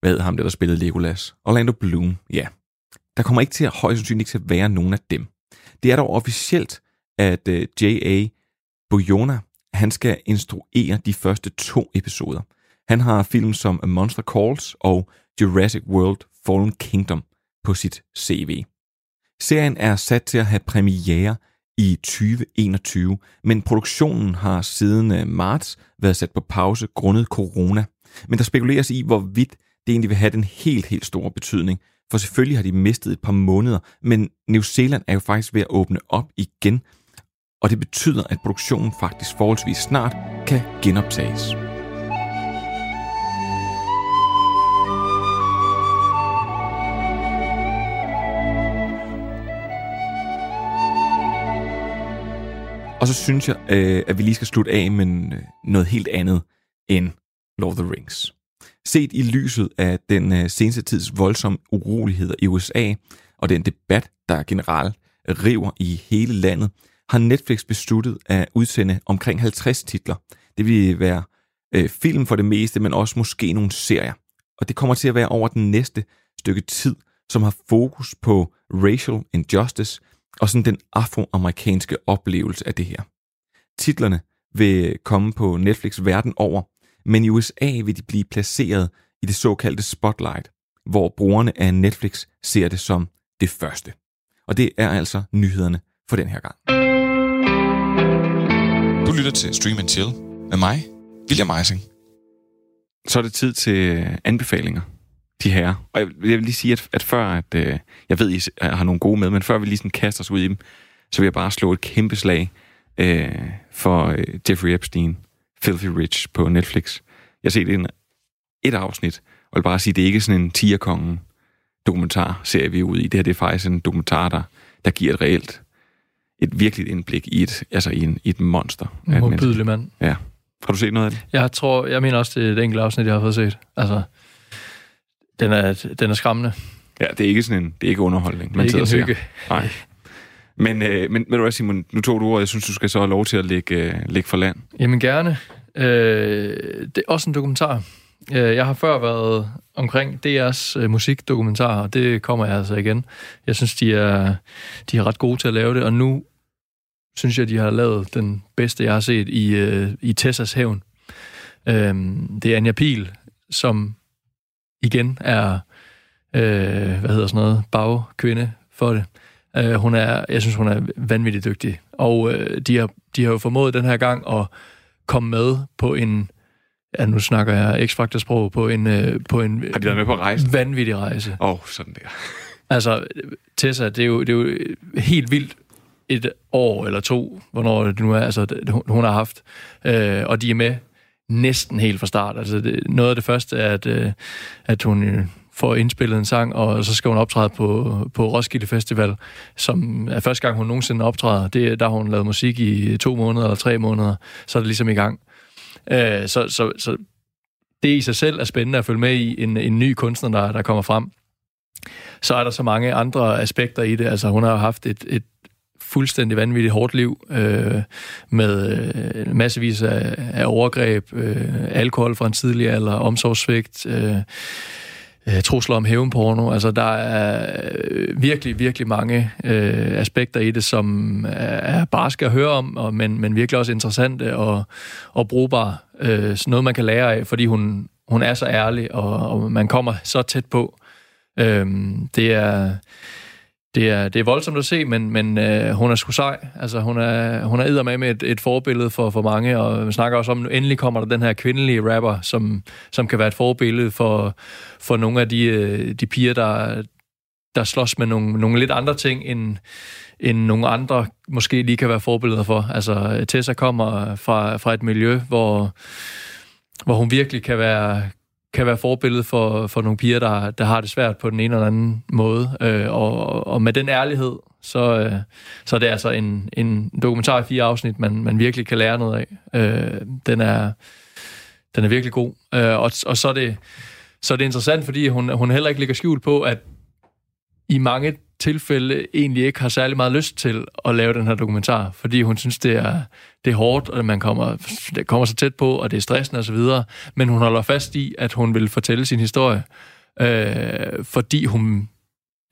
hvad ham der, der spillede Legolas? Orlando Bloom, ja. Der kommer ikke til at højst sandsynligt ikke til at være nogen af dem. Det er dog officielt, at øh, uh, J.A. Boyona, han skal instruere de første to episoder. Han har film som A Monster Calls og Jurassic World Fallen Kingdom på sit CV. Serien er sat til at have premiere i 2021, men produktionen har siden øh, marts været sat på pause grundet corona. Men der spekuleres i, hvorvidt det egentlig vil have den helt, helt store betydning. For selvfølgelig har de mistet et par måneder, men New Zealand er jo faktisk ved at åbne op igen, og det betyder, at produktionen faktisk forholdsvis snart kan genoptages. Og så synes jeg, øh, at vi lige skal slutte af med noget helt andet end Lord of the Rings. Set i lyset af den øh, seneste tids voldsomme uroligheder i USA, og den debat, der generelt river i hele landet, har Netflix besluttet at udsende omkring 50 titler. Det vil være øh, film for det meste, men også måske nogle serier. Og det kommer til at være over den næste stykke tid, som har fokus på racial injustice og sådan den afroamerikanske oplevelse af det her. Titlerne vil komme på Netflix verden over, men i USA vil de blive placeret i det såkaldte Spotlight, hvor brugerne af Netflix ser det som det første. Og det er altså nyhederne for den her gang. Du lytter til Stream and Chill med mig, William Eising. Så er det tid til anbefalinger, de her. Og jeg vil lige sige, at, at før, at øh, jeg ved, I har nogle gode med, men før vi lige sådan kaster os ud i dem, så vil jeg bare slå et kæmpe slag øh, for øh, Jeffrey Epstein, Filthy Rich på Netflix. Jeg har set en, et afsnit, og jeg vil bare sige, at det er ikke sådan en tierkongen dokumentar, ser vi ud i. Det her det er faktisk en dokumentar, der, der giver et reelt, et virkeligt indblik i et, altså i, en, i et monster. En mand. Ja. Har du set noget af det? Jeg tror, jeg mener også, det er et enkelt afsnit, jeg har fået set. Altså, den er, den er skræmmende. Ja, det er ikke sådan en, det er ikke underholdning. Det er ikke en hygge. Nej. Men, øh, men ved du hvad, Simon, nu tog du ordet. Jeg synes, du skal så have lov til at lægge, øh, lægge for land. Jamen gerne. Øh, det er også en dokumentar. Øh, jeg har før været omkring DR's øh, musikdokumentarer, og det kommer jeg altså igen. Jeg synes, de er, de er ret gode til at lave det, og nu synes jeg, de har lavet den bedste, jeg har set i, øh, i Tessas hævn. Øh, det er Anja Pil, som igen er, øh, hvad hedder sådan noget, bagkvinde for det. Øh, hun er, jeg synes, hun er vanvittigt dygtig. Og øh, de, har, de har jo formået den her gang at komme med på en, ja, nu snakker jeg X-Factor-sprog, på en, øh, på en har de været med på rejsen? vanvittig rejse. Åh, oh, sådan der. altså, Tessa, det er, jo, det er jo helt vildt et år eller to, hvornår det nu er, altså, hun har haft. Øh, og de er med næsten helt fra start. Altså, det, noget af det første er, at, øh, at hun øh, får indspillet en sang, og så skal hun optræde på, på Roskilde Festival, som er første gang, hun nogensinde optræder. Det, der har hun lavet musik i to måneder eller tre måneder, så er det ligesom i gang. Øh, så, så, så det i sig selv er spændende at følge med i en, en ny kunstner, der, der kommer frem. Så er der så mange andre aspekter i det. Altså, hun har haft et, et fuldstændig vanvittigt hårdt liv øh, med øh, massevis af, af overgreb, øh, alkohol fra en tidlig alder, omsorgssvigt, øh, øh, trusler om hævnporno. Altså, der er øh, virkelig, virkelig mange øh, aspekter i det, som er, bare skal høre om, og, men, men virkelig også interessante og, og brugbare. Øh, noget, man kan lære af, fordi hun, hun er så ærlig, og, og man kommer så tæt på. Øh, det er det er, det er voldsomt at se, men, men øh, hun er sgu sej. Altså, hun er, hun er med med et, et forbillede for, for mange, og vi snakker også om, at endelig kommer der den her kvindelige rapper, som, som kan være et forbillede for, for nogle af de, øh, de piger, der, der slås med nogle, nogle lidt andre ting, end, end nogle andre måske lige kan være forbilleder for. Altså, Tessa kommer fra, fra et miljø, hvor, hvor hun virkelig kan være, kan være forbillede for, for nogle piger, der, der har det svært på den ene eller anden måde. Øh, og, og med den ærlighed, så, øh, så er det altså en, en dokumentar i fire afsnit, man, man virkelig kan lære noget af. Øh, den, er, den er virkelig god. Øh, og, og så er det så er det interessant, fordi hun, hun heller ikke ligger skjult på, at i mange tilfælde egentlig ikke har særlig meget lyst til at lave den her dokumentar, fordi hun synes, det er, det er hårdt, og man kommer, det kommer så tæt på, og det er stressende osv., men hun holder fast i, at hun vil fortælle sin historie, øh, fordi hun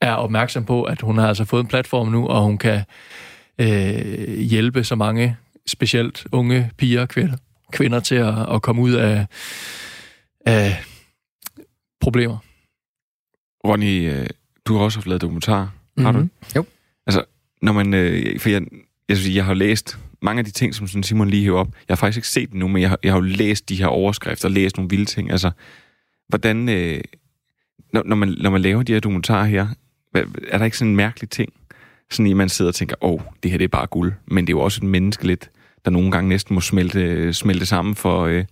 er opmærksom på, at hun har altså fået en platform nu, og hun kan øh, hjælpe så mange, specielt unge piger og kvinder, kvinder til at, at komme ud af, af problemer. Ronny, øh, du har også haft lavet dokumentar, har mm-hmm. du? Jo. Altså, når man... Øh, for jeg, jeg, sige, jeg har læst mange af de ting, som sådan Simon lige hæver op. Jeg har faktisk ikke set det nu, men jeg har, jeg har jo læst de her overskrifter, læst nogle vilde ting. Altså, hvordan... Øh, når, når, man, når man laver de her dokumentarer her, er der ikke sådan en mærkelig ting, sådan at man sidder og tænker, åh, oh, det her det er bare guld. Men det er jo også et menneske lidt, der nogle gange næsten må smelte, smelte sammen for, øh,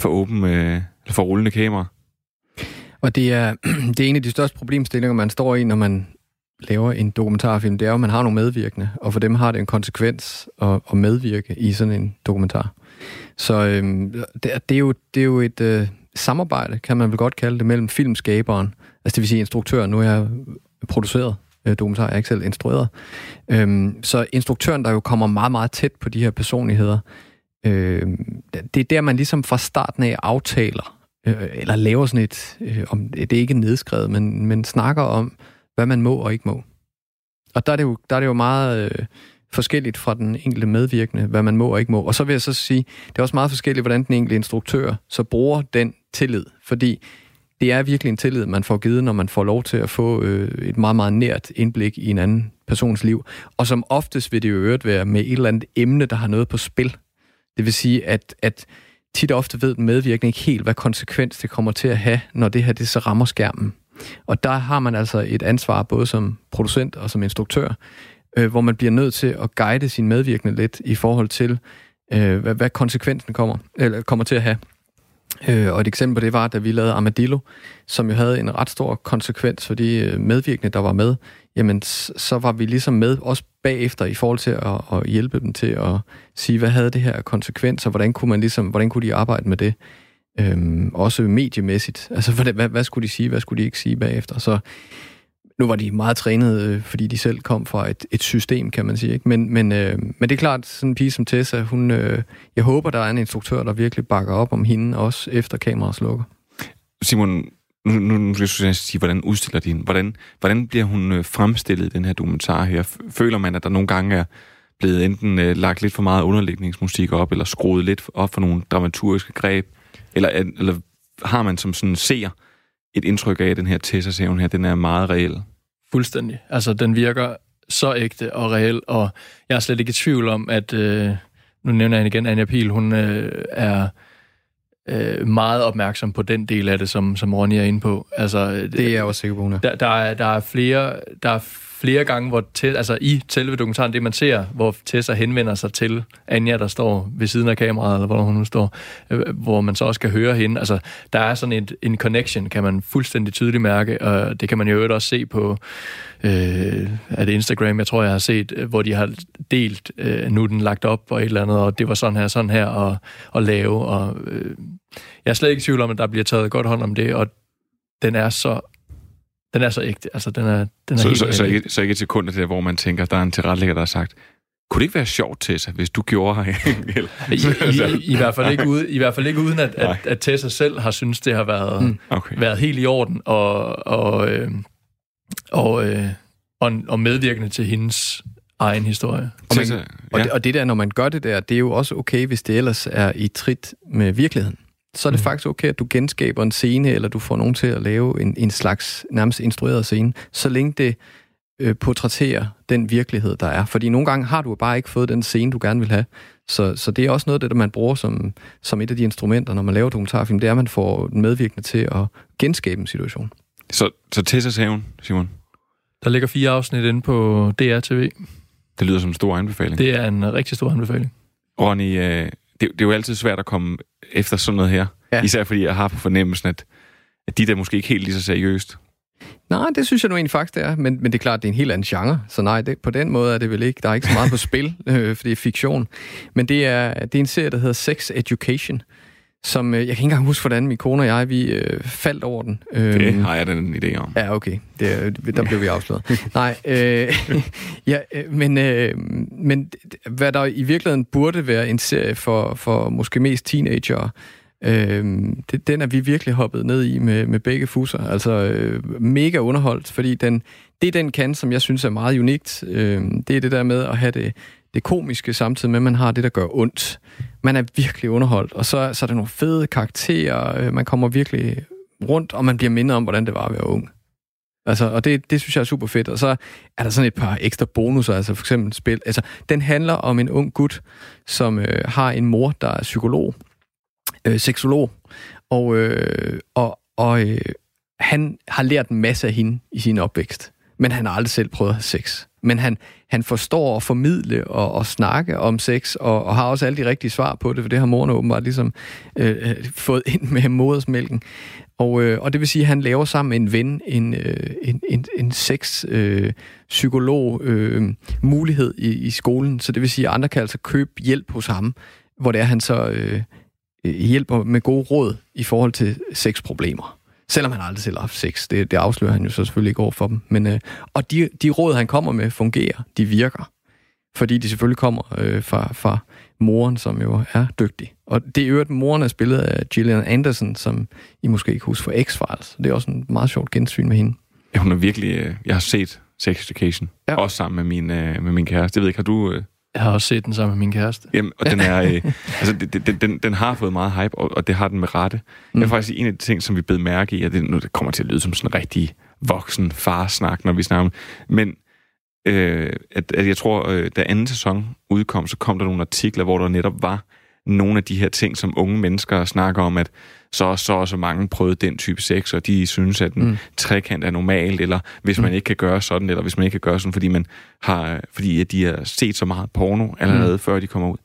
for åben, øh, for rullende kamera. Og det er, det er en af de største problemstillinger, man står i, når man laver en dokumentarfilm, det er jo, at man har nogle medvirkende, og for dem har det en konsekvens at, at medvirke i sådan en dokumentar. Så øhm, det, det, er jo, det er jo et øh, samarbejde, kan man vel godt kalde det, mellem filmskaberen, altså det vil sige instruktøren, nu er jeg produceret øh, dokumentar, jeg er ikke selv instrueret. Øhm, så instruktøren, der jo kommer meget, meget tæt på de her personligheder, øh, det er der, man ligesom fra starten af aftaler, øh, eller laver sådan et, øh, om det er ikke nedskrevet, men, men snakker om, hvad man må og ikke må. Og der er det jo, der er det jo meget øh, forskelligt fra den enkelte medvirkende, hvad man må og ikke må. Og så vil jeg så sige, det er også meget forskelligt, hvordan den enkelte instruktør så bruger den tillid. Fordi det er virkelig en tillid, man får givet, når man får lov til at få øh, et meget, meget nært indblik i en anden persons liv. Og som oftest vil det jo øvrigt være med et eller andet emne, der har noget på spil. Det vil sige, at, at tit og ofte ved den medvirkende ikke helt, hvad konsekvens det kommer til at have, når det her det så rammer skærmen. Og der har man altså et ansvar, både som producent og som instruktør, øh, hvor man bliver nødt til at guide sin medvirkende lidt i forhold til, øh, hvad, hvad konsekvensen kommer, eller kommer til at have. Øh, og et eksempel på det var, da vi lavede Armadillo, som jo havde en ret stor konsekvens for de øh, medvirkende, der var med. Jamen, så var vi ligesom med, også bagefter, i forhold til at, at hjælpe dem til at sige, hvad havde det her konsekvenser, hvordan kunne man ligesom, hvordan kunne de arbejde med det? Øhm, også mediemæssigt. Altså, hvad, hvad, hvad skulle de sige, hvad skulle de ikke sige bagefter? Så nu var de meget trænet, øh, fordi de selv kom fra et, et system, kan man sige. Ikke? Men, men, øh, men det er klart, sådan en pige som Tessa, hun, øh, jeg håber, der er en instruktør, der virkelig bakker op om hende, også efter kameraet slukker. Simon, nu, nu, nu skal jeg sige, hvordan udstiller de hende? Hvordan, hvordan bliver hun øh, fremstillet i den her dokumentar her? Føler man, at der nogle gange er blevet enten øh, lagt lidt for meget underlægningsmusik op, eller skruet lidt op for nogle dramaturgiske greb? Eller, eller har man som sådan ser et indtryk af, at den her tessa her, den er meget reel? Fuldstændig. Altså, den virker så ægte og reel, og jeg er slet ikke i tvivl om, at, øh, nu nævner jeg igen Anja Pil, hun øh, er øh, meget opmærksom på den del af det, som, som Ronny er inde på. Altså, det er jeg også sikker på, hun er. Der, der, er, der er flere, der er flere gange, hvor te, altså i selve dokumentaren, det man ser, hvor Tessa henvender sig til Anja, der står ved siden af kameraet, eller hvor hun nu står, øh, hvor man så også kan høre hende. Altså, der er sådan et, en connection, kan man fuldstændig tydeligt mærke, og det kan man jo også se på øh, at Instagram, jeg tror, jeg har set, øh, hvor de har delt, øh, nu den lagt op og et eller andet, og det var sådan her, sådan her, og, og lave, og øh, jeg er slet ikke i tvivl om, at der bliver taget godt hånd om det, og den er så den er så ægte. Altså, den er, den er så, helt så, så, ikke, så ikke et sekund der, hvor man tænker, der er en tilrettelægger, der har sagt, kunne det ikke være sjovt, Tessa, hvis du gjorde her? I, i, i, hvert fald ikke ude, I hvert fald ikke uden, at, at, at Tessa selv har synes det har været, mm. okay. været helt i orden, og, og, øh, og, øh, og, og medvirkende til hendes egen historie. Og, man, og, det, og det der, når man gør det der, det er jo også okay, hvis det ellers er i trit med virkeligheden så er det mm. faktisk okay, at du genskaber en scene, eller du får nogen til at lave en, en slags nærmest instrueret scene, så længe det øh, portrætterer den virkelighed, der er. Fordi nogle gange har du bare ikke fået den scene, du gerne vil have. Så, så det er også noget af det, man bruger som, som et af de instrumenter, når man laver dokumentarfilm, det er, at man får medvirkende til at genskabe en situation. Så, så Tessas haven, Simon? Der ligger fire afsnit inde på DRTV. Det lyder som en stor anbefaling. Det er en rigtig stor anbefaling. Ronny, øh, det, det er jo altid svært at komme efter sådan noget her. Ja. Især fordi jeg har på fornemmelsen, at, at de der måske ikke helt lige så seriøst. Nej, det synes jeg nu egentlig faktisk, det er. Men, men det er klart, det er en helt anden genre. Så nej, det, på den måde er det vel ikke. Der er ikke så meget på spil, øh, for det er fiktion. Men det er, det er en serie, der hedder Sex Education, som øh, jeg kan ikke engang huske, hvordan min kone og jeg, vi øh, faldt over den. Øh, det har jeg den idé om. Ja, okay. Det, der blev vi afsløret. Nej, øh, ja, øh, men, øh, men hvad der i virkeligheden burde være en serie for, for måske mest teenager, øh, det, den er vi virkelig hoppet ned i med, med begge fusser. Altså øh, mega underholdt, fordi den, det den kan, som jeg synes er meget unikt, øh, det er det der med at have det det komiske, samtidig med, at man har det, der gør ondt. Man er virkelig underholdt, og så, så er der nogle fede karakterer, øh, man kommer virkelig rundt, og man bliver mindet om, hvordan det var at være ung. Altså, og det, det synes jeg er super fedt. Og så er der sådan et par ekstra bonusser, altså for eksempel spil. Altså, den handler om en ung gut, som øh, har en mor, der er psykolog, øh, seksolog, og, øh, og, og øh, han har lært en masse af hende i sin opvækst, men han har aldrig selv prøvet at have sex men han, han forstår at formidle og, og snakke om sex, og, og har også alle de rigtige svar på det, for det har moren åbenbart ligesom øh, øh fået ind med modersmælken. Og, øh, og det vil sige, at han laver sammen med en ven en, øh, en, en, en sex-psykolog øh, øh, mulighed i, i skolen. Så det vil sige, at andre kan altså købe hjælp hos ham, hvor det er, han så øh, øh hjælper med gode råd i forhold til sexproblemer. Selvom han aldrig selv har haft sex. Det, det afslører han jo så selvfølgelig ikke over for dem. Men, øh, og de, de råd, han kommer med, fungerer. De virker. Fordi de selvfølgelig kommer øh, fra, fra moren, som jo er dygtig. Og det er øvrigt, moren er spillet af Gillian Anderson, som I måske ikke husker for X-Files. Det er også en meget sjovt gensyn med hende. Ja, hun er virkelig... Øh, jeg har set Sex Education. Ja. Også sammen med min, øh, med min kæreste. Jeg ved ikke, har du... Øh... Jeg har også set den sammen med min kæreste. Jamen, og den er... Øh, altså, den, den, den har fået meget hype, og, og det har den med rette. Mm. Jeg er faktisk en af de ting, som vi blev mærke i, at det, nu det kommer til at lyde som sådan en rigtig voksen farsnak, når vi snakker Men øh, at, at jeg tror, øh, da anden sæson udkom, så kom der nogle artikler, hvor der netop var nogle af de her ting, som unge mennesker snakker om, at så så og så mange prøvede den type sex, og de synes, at en mm. trekant er normalt, eller hvis man mm. ikke kan gøre sådan, eller hvis man ikke kan gøre sådan, fordi, man har, fordi at de har set så meget porno allerede, mm. før de kommer ud.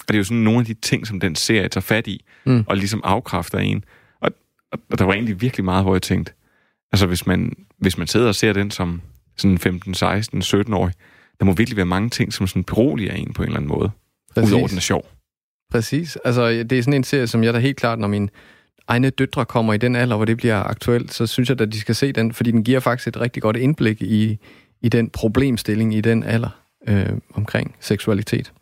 Og det er jo sådan nogle af de ting, som den serie tager fat i, mm. og ligesom afkræfter en. Og, og, og der var egentlig virkelig meget, hvor jeg tænkte, altså hvis man, hvis man sidder og ser den som sådan 15, 16, 17-årig, der må virkelig være mange ting, som sådan beroliger en på en eller anden måde. Præcis. Udover den er sjov. Præcis. Altså, det er sådan en serie, som jeg da helt klart, når min egne døtre kommer i den alder, hvor det bliver aktuelt, så synes jeg, at de skal se den, fordi den giver faktisk et rigtig godt indblik i, i den problemstilling i den alder øh, omkring seksualitet.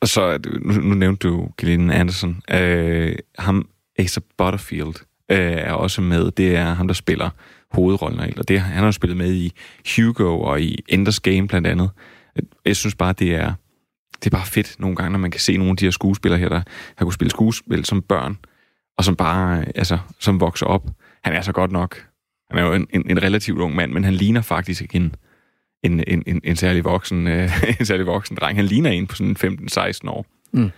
Og så, nu, nu nævnte du Gillian Anderson. Øh, ham, Asa Butterfield, øh, er også med. Det er ham, der spiller hovedrollen. Og det, han har jo spillet med i Hugo og i Enders Game blandt andet. Jeg synes bare, det er, det er bare fedt nogle gange, når man kan se nogle af de her skuespillere her, der har kunne spille skuespil som børn, og som bare, altså, som vokser op. Han er så godt nok. Han er jo en, en, en relativt ung mand, men han ligner faktisk ikke en, en, en, en, en særlig voksen, øh, en særlig voksen dreng. Han ligner en på sådan 15-16 år. Mm.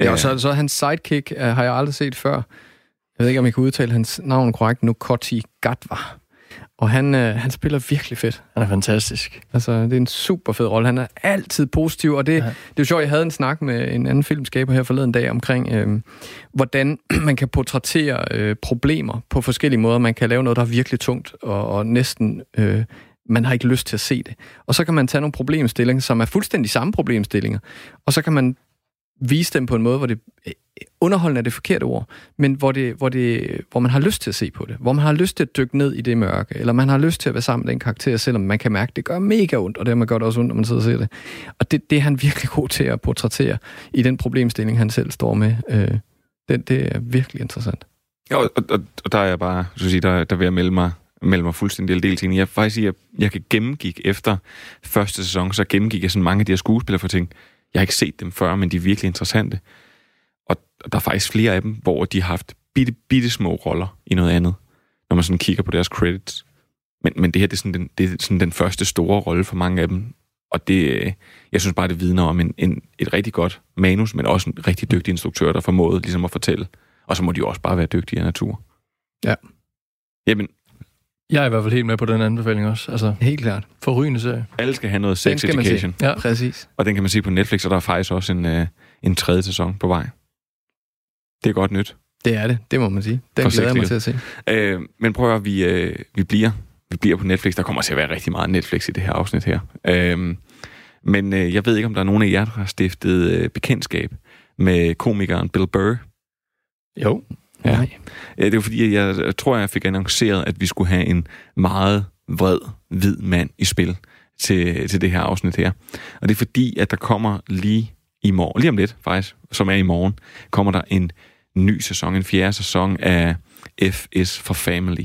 Ja, og så, så hans sidekick uh, har jeg aldrig set før. Jeg ved ikke, om jeg kan udtale hans navn korrekt. Nukoti Gatwa. Og han, øh, han spiller virkelig fedt. Han er fantastisk. Altså, det er en super fed rolle. Han er altid positiv, og det, ja. det er jo sjovt, jeg havde en snak med en anden filmskaber her forleden dag omkring, øh, hvordan man kan portrættere øh, problemer på forskellige måder. Man kan lave noget, der er virkelig tungt, og, og næsten... Øh, man har ikke lyst til at se det. Og så kan man tage nogle problemstillinger, som er fuldstændig samme problemstillinger, og så kan man vise dem på en måde, hvor det øh, underholdende er det forkerte ord, men hvor, det, hvor, det, hvor man har lyst til at se på det, hvor man har lyst til at dykke ned i det mørke, eller man har lyst til at være sammen med den karakter, selvom man kan mærke, at det gør mega ondt, og det man gør det også ondt, når man sidder og ser det. Og det, det er han virkelig god til at portrættere i den problemstilling, han selv står med. Øh, det, det er virkelig interessant. Ja, og, og, og der er jeg bare, så sige, der, der vil jeg melde mig, melde mig fuldstændig del til. Jeg faktisk sige, at jeg kan gennemgik efter første sæson, så gennemgik jeg sådan mange af de her skuespillere for ting. Jeg har ikke set dem før, men de er virkelig interessante. Og der er faktisk flere af dem, hvor de har haft bitte, bitte små roller i noget andet, når man sådan kigger på deres credits. Men, men det her, det er, sådan den, det er sådan den første store rolle for mange af dem. Og det, jeg synes bare, det vidner om en, en, et rigtig godt manus, men også en rigtig dygtig instruktør, der formåede ligesom at fortælle. Og så må de jo også bare være dygtige af natur. Ja. Jamen, Jeg er i hvert fald helt med på den anbefaling også. Altså, Helt klart. forrygende serie. alle skal have noget Den sex man se. education. Ja. Præcis. Og den kan man se på Netflix, og der er faktisk også en, øh, en tredje sæson på vej. Det er godt nyt. Det er det, det må man sige. Den glæder jeg mig til at se. Øh, men prøv at høre, vi, øh, vi, bliver, vi bliver på Netflix. Der kommer til at være rigtig meget Netflix i det her afsnit her. Øh, men øh, jeg ved ikke, om der er nogen af jer, der har stiftet øh, bekendtskab med komikeren Bill Burr. Jo. Ja. Nej. Ja, det var fordi, jeg, jeg tror, jeg fik annonceret, at vi skulle have en meget vred, hvid mand i spil til, til det her afsnit her. Og det er fordi, at der kommer lige i morgen, lige om lidt faktisk, som er i morgen, kommer der en ny sæson, en fjerde sæson af FS for Family,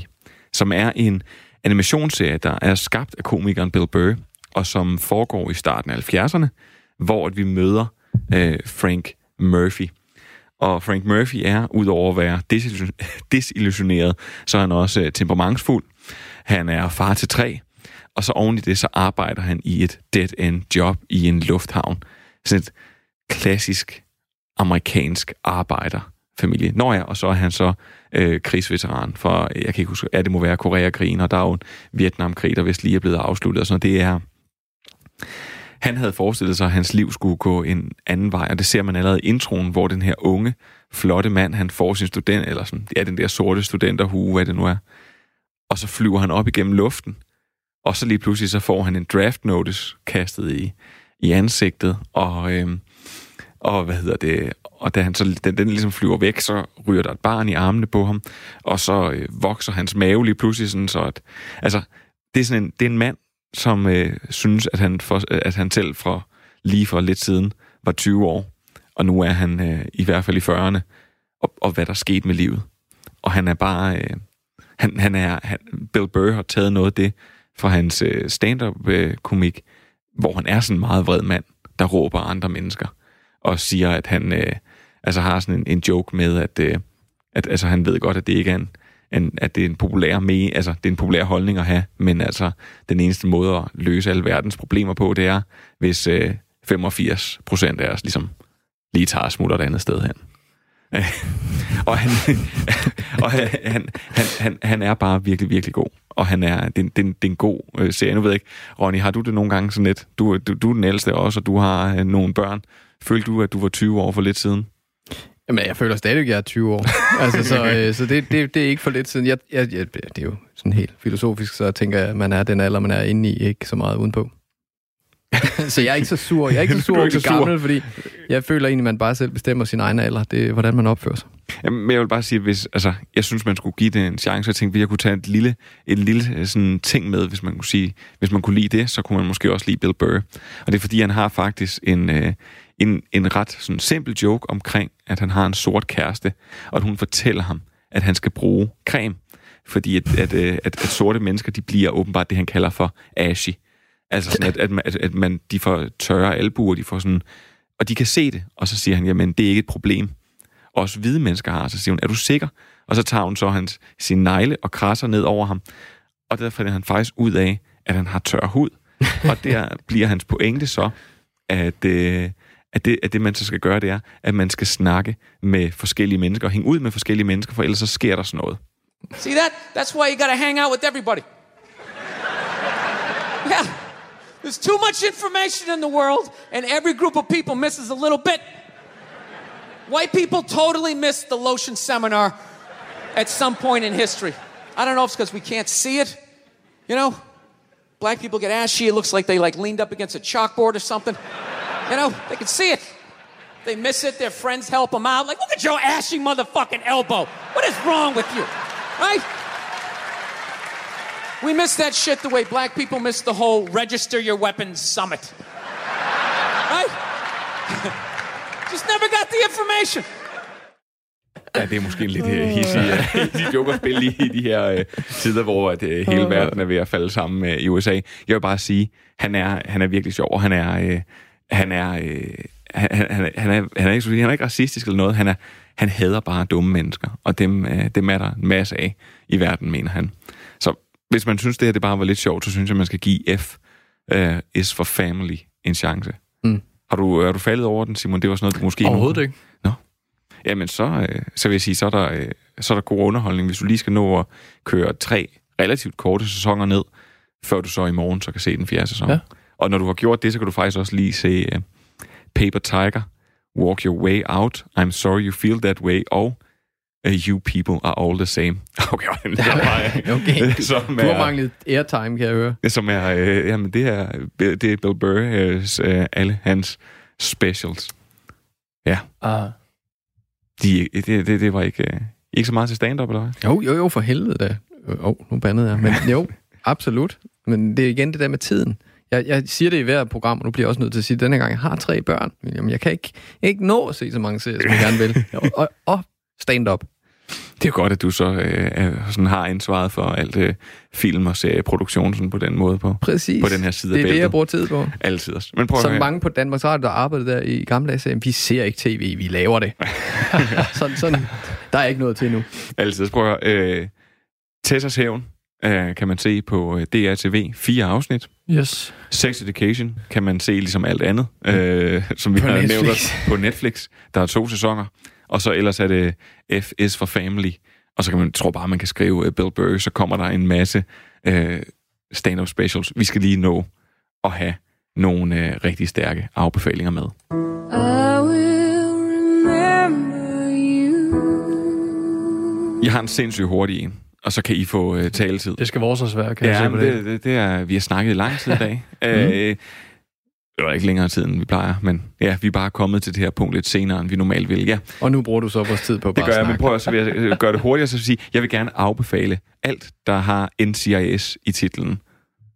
som er en animationsserie, der er skabt af komikeren Bill Burr, og som foregår i starten af 70'erne, hvor at vi møder øh, Frank Murphy. Og Frank Murphy er, udover at være desillusioneret, så er han også øh, temperamentsfuld. Han er far til tre, og så oven i det, så arbejder han i et dead-end job i en lufthavn. Sådan et klassisk amerikansk arbejderfamilie. Nå ja, og så er han så øh, krigsveteran for, jeg kan ikke huske, ja, det må være Koreakrigen, og der er jo en Vietnamkrig, der vist lige er blevet afsluttet, og sådan. Det er, han havde forestillet sig, at hans liv skulle gå en anden vej, og det ser man allerede i introen, hvor den her unge, flotte mand, han får sin student, eller sådan, ja, den der sorte studenterhue, hvad det nu er, og så flyver han op igennem luften, og så lige pludselig så får han en draft notice kastet i, i ansigtet, og, øhm, og hvad hedder det, og da han så, den, den ligesom flyver væk, så ryger der et barn i armene på ham, og så øh, vokser hans mave lige pludselig sådan, så at, altså, det er sådan en, det er en mand, som øh, synes, at han, for, øh, at han selv fra lige for lidt siden var 20 år, og nu er han øh, i hvert fald i 40'erne, og, og hvad der skete med livet. Og han er bare... Øh, han, han er, han, Bill Burr har taget noget af det fra hans øh, stand-up-komik, øh, hvor han er sådan en meget vred mand, der råber andre mennesker, og siger, at han øh, altså har sådan en, en joke med, at, øh, at altså, han ved godt, at det ikke er en, en, at det er en populær me, altså det er en populær holdning at have, men altså den eneste måde at løse alle verdens problemer på, det er, hvis øh, 85 procent af os ligesom lige tager og smutter et andet sted hen. og han, og han, han, han, han, er bare virkelig, virkelig god. Og han er, det, det, det er en god øh, serie. Nu ved jeg ikke, Ronny, har du det nogle gange sådan lidt? Du, du, du er den ældste også, og du har øh, nogle børn. Følte du, at du var 20 år for lidt siden? Jamen, jeg føler stadig, at jeg er 20 år. altså, så øh, så det, det, det er ikke for lidt siden. Jeg, jeg, jeg, det er jo sådan helt filosofisk, så jeg tænker, at man er den alder, man er inde i, ikke så meget udenpå. så jeg er ikke så sur. Jeg er ikke så sur er over sur. gamle, fordi jeg føler egentlig, at man bare selv bestemmer sin egen alder. Det hvordan man opfører sig. Jamen, men jeg vil bare sige, hvis, altså, jeg synes, man skulle give det en chance. Jeg tænkte, hvis jeg kunne tage et lille, et lille øh, sådan, ting med, hvis man kunne sige, hvis man kunne lide det, så kunne man måske også lide Bill Burr. Og det er fordi, han har faktisk en, øh, en, en ret sådan, simpel joke omkring, at han har en sort kæreste, og at hun fortæller ham, at han skal bruge creme. Fordi at, at, øh, at, at sorte mennesker, de bliver åbenbart det, han kalder for ashy. Altså sådan, at, at, man, at man, de får tørre albuer, de får sådan, og de kan se det, og så siger han, jamen det er ikke et problem. Også hvide mennesker har, så siger hun, er du sikker? Og så tager hun så hans, sin negle og krasser ned over ham, og der finder han faktisk ud af, at han har tør hud. og der bliver hans pointe så, at, øh, at det, at det, man så skal gøre, det er, at man skal snakke med forskellige mennesker, og hænge ud med forskellige mennesker, for ellers så sker der sådan noget. See that? That's why you gotta hang out with everybody. Yeah. There's too much information in the world, and every group of people misses a little bit. White people totally missed the lotion seminar at some point in history. I don't know if it's because we can't see it. You know, black people get ashy. It looks like they like leaned up against a chalkboard or something. You know, they can see it. They miss it. Their friends help them out. Like, look at your ashy motherfucking elbow. What is wrong with you? Right? We miss that shit the way black people miss the whole register your weapons summit. Right? Just never got the information. Ja, det er måske en lidt uh, hissig uh, de jokerspil i, i de her uh, tider, hvor at, uh, hele verden er ved at falde sammen uh, i USA. Jeg vil bare sige, han er, han er virkelig sjov, og han er... Uh, han er, uh, han, han, han, er, han, er, han, er ikke, han er ikke racistisk eller noget. Han, er, han hader bare dumme mennesker, og dem, uh, dem er der en masse af i verden, mener han. Så hvis man synes, det her det bare var lidt sjovt, så synes jeg, man skal give F uh, is for family en chance. Mm. Har du, er du faldet over den, Simon? Det var sådan noget, du måske... Overhovedet ikke. Nå. Jamen, så, øh, så vil jeg sige, så er, der, øh, så er der god underholdning, hvis du lige skal nå at køre tre relativt korte sæsoner ned, før du så i morgen så kan se den fjerde sæson. Ja. Og når du har gjort det, så kan du faktisk også lige se øh, Paper Tiger, Walk Your Way Out, I'm Sorry You Feel That Way, og uh, You People Are All The Same. Okay, den er bare, Okay. som Du har er, manglet airtime, kan jeg høre. som er, øh, jamen det er, det er Bill Burrs, øh, alle hans specials. Ja, Ah. de, det, det, det var ikke, øh, ikke så meget til stand-up, eller hvad? Jo, jo, jo, for helvede da. Åh, oh, nu bandede jeg. Men jo, absolut. Men det er igen det der med tiden. Jeg, jeg siger det i hver program, og nu bliver jeg også nødt til at sige, at denne gang, jeg har tre børn. Men Jamen, jeg kan ikke, ikke nå at se så mange serier, som jeg gerne vil. Og, og, og stand-up. Det er godt, at du så øh, sådan har ansvaret for alt øh, film og serieproduktion sådan på den måde på, Præcis. på den her side Det af er det, bæltet. jeg bruger tid på. Altid. Men prøv Som mange på Danmarks Radio, der arbejdede der i gamle dage, sagde, vi ser ikke tv, vi laver det. sådan, sådan, der er ikke noget til nu. Altid. Prøv at høre. Øh, Tessas Hævn øh, kan man se på øh, DRTV. Fire afsnit. Yes. Sex Education kan man se ligesom alt andet, øh, som vi På har nævnt Netflix. også, på Netflix. Der er to sæsoner. Og så ellers er det F is for Family. Og så kan man, tror bare, man kan skrive uh, Bill Burr, så kommer der en masse øh, stand-up specials. Vi skal lige nå at have nogle øh, rigtig stærke afbefalinger med. Jeg har en sindssygt hurtig en, og så kan I få øh, taletid. Det skal vores også være, kan jeg Ja, se på det. det, det, det er, vi har snakket i lang tid i dag. øh, det var ikke længere tid, end vi plejer, men ja, vi er bare kommet til det her punkt lidt senere, end vi normalt vil. Ja, Og nu bruger du så vores tid på det bare gør at jeg, men prøv at så vil jeg øh, gøre det hurtigere, så vil jeg sige, jeg vil gerne afbefale alt, der har NCIS i titlen.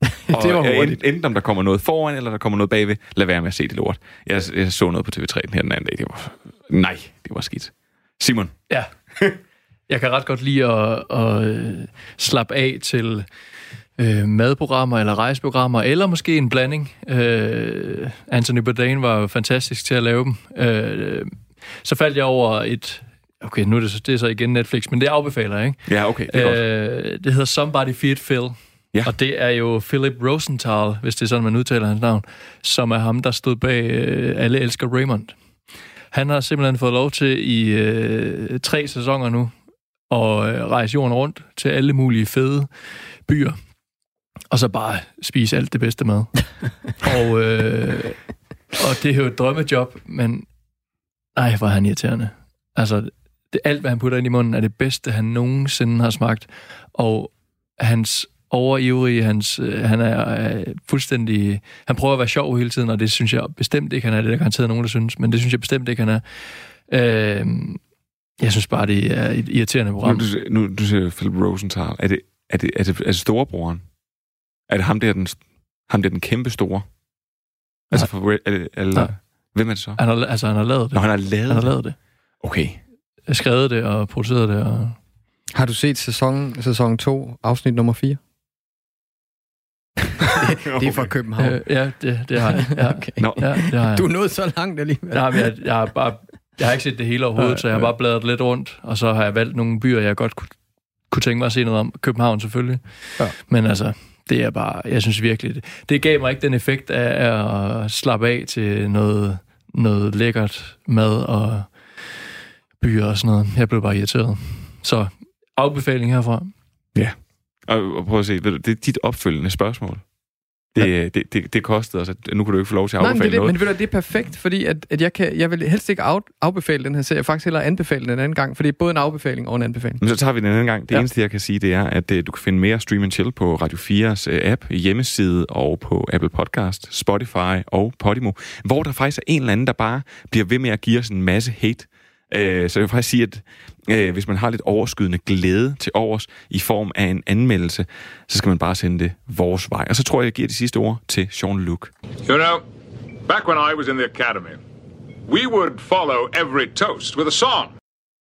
Og, Det var øh, hurtigt. en- Enten om der kommer noget foran, eller der kommer noget bagved. Lad være med at se det lort. Jeg, jeg så noget på TV3 den her den anden dag. Det var, nej, det var skidt. Simon. Ja. Jeg kan ret godt lide at, at øh, slappe af til øh, madprogrammer eller rejseprogrammer, eller måske en blanding. Øh, Anthony Bourdain var jo fantastisk til at lave dem. Øh, så faldt jeg over et... Okay, nu er det, så, det er så igen Netflix, men det afbefaler jeg, ikke? Ja, okay, det er godt. Øh, det hedder Somebody Feed Phil. Ja. Og det er jo Philip Rosenthal, hvis det er sådan, man udtaler hans navn, som er ham, der stod bag øh, Alle Elsker Raymond. Han har simpelthen fået lov til i øh, tre sæsoner nu at øh, rejse jorden rundt til alle mulige fede byer, og så bare spise alt det bedste mad. og, øh, og det er jo et drømmejob, men ej, hvor er han irriterende. Altså, det, alt, hvad han putter ind i munden, er det bedste, han nogensinde har smagt. Og hans overivrige, hans, øh, han er øh, fuldstændig... Han prøver at være sjov hele tiden, og det synes jeg bestemt ikke, han er. Det er der garanteret nogen, der synes, men det synes jeg bestemt ikke, han er. Øh, jeg synes bare, det er et irriterende Nu, program. du, nu, du siger Philip Rosenthal. Er det, er det, er det, er det storebroren? Er det ham der, den, ham der den kæmpe store? Altså, for, eller, eller, hvem er det så? Han har, altså, han har lavet det. Når han har lavet Han har det? lavet det. Okay. Skrevet det og produceret det. Og... Har du set sæson, sæson 2, afsnit nummer 4? Det er fra København. Øh, ja, det, det har jeg. Ja, Okay. Nå, ja, det har jeg. Du er nået så langt alligevel. Nej, men jeg, jeg, har bare, jeg har ikke set det hele overhovedet, så jeg har bare bladret lidt rundt, og så har jeg valgt nogle byer, jeg godt kunne, kunne tænke mig at se noget om. København selvfølgelig. Ja. Men altså, det er bare, jeg synes virkelig, det, det gav mig ikke den effekt af, at slappe af til noget, noget lækkert mad og byer og sådan noget. Jeg blev bare irriteret. Så afbefaling herfra. Og, og prøv at se, det er dit opfølgende spørgsmål. Det, det, det, det kostede os, at nu kan du ikke få lov til at Nej, men det, noget. men ved du, det er perfekt, fordi at, at jeg, kan, jeg vil helst ikke af, afbefale den her serie. Jeg faktisk hellere anbefale den en anden gang, for det er både en afbefaling og en anbefaling. Men så tager vi den en anden gang. Det Ja. ja. eneste, jeg kan sige, det er, at uh, du kan finde mere Stream and Chill på Radio 4's uh, app, hjemmeside og på Apple Podcast, Spotify og Podimo, hvor der faktisk er en eller anden, der bare bliver ved med at give os en masse hate. Øh, så jeg vil faktisk sige, at øh, hvis man har lidt overskydende glæde til overs i form af en anmeldelse, så skal man bare sende det vores vej. Og så tror jeg, jeg giver de sidste ord til Sean Luke. You know, back when I was in the academy, we would follow every toast with a song.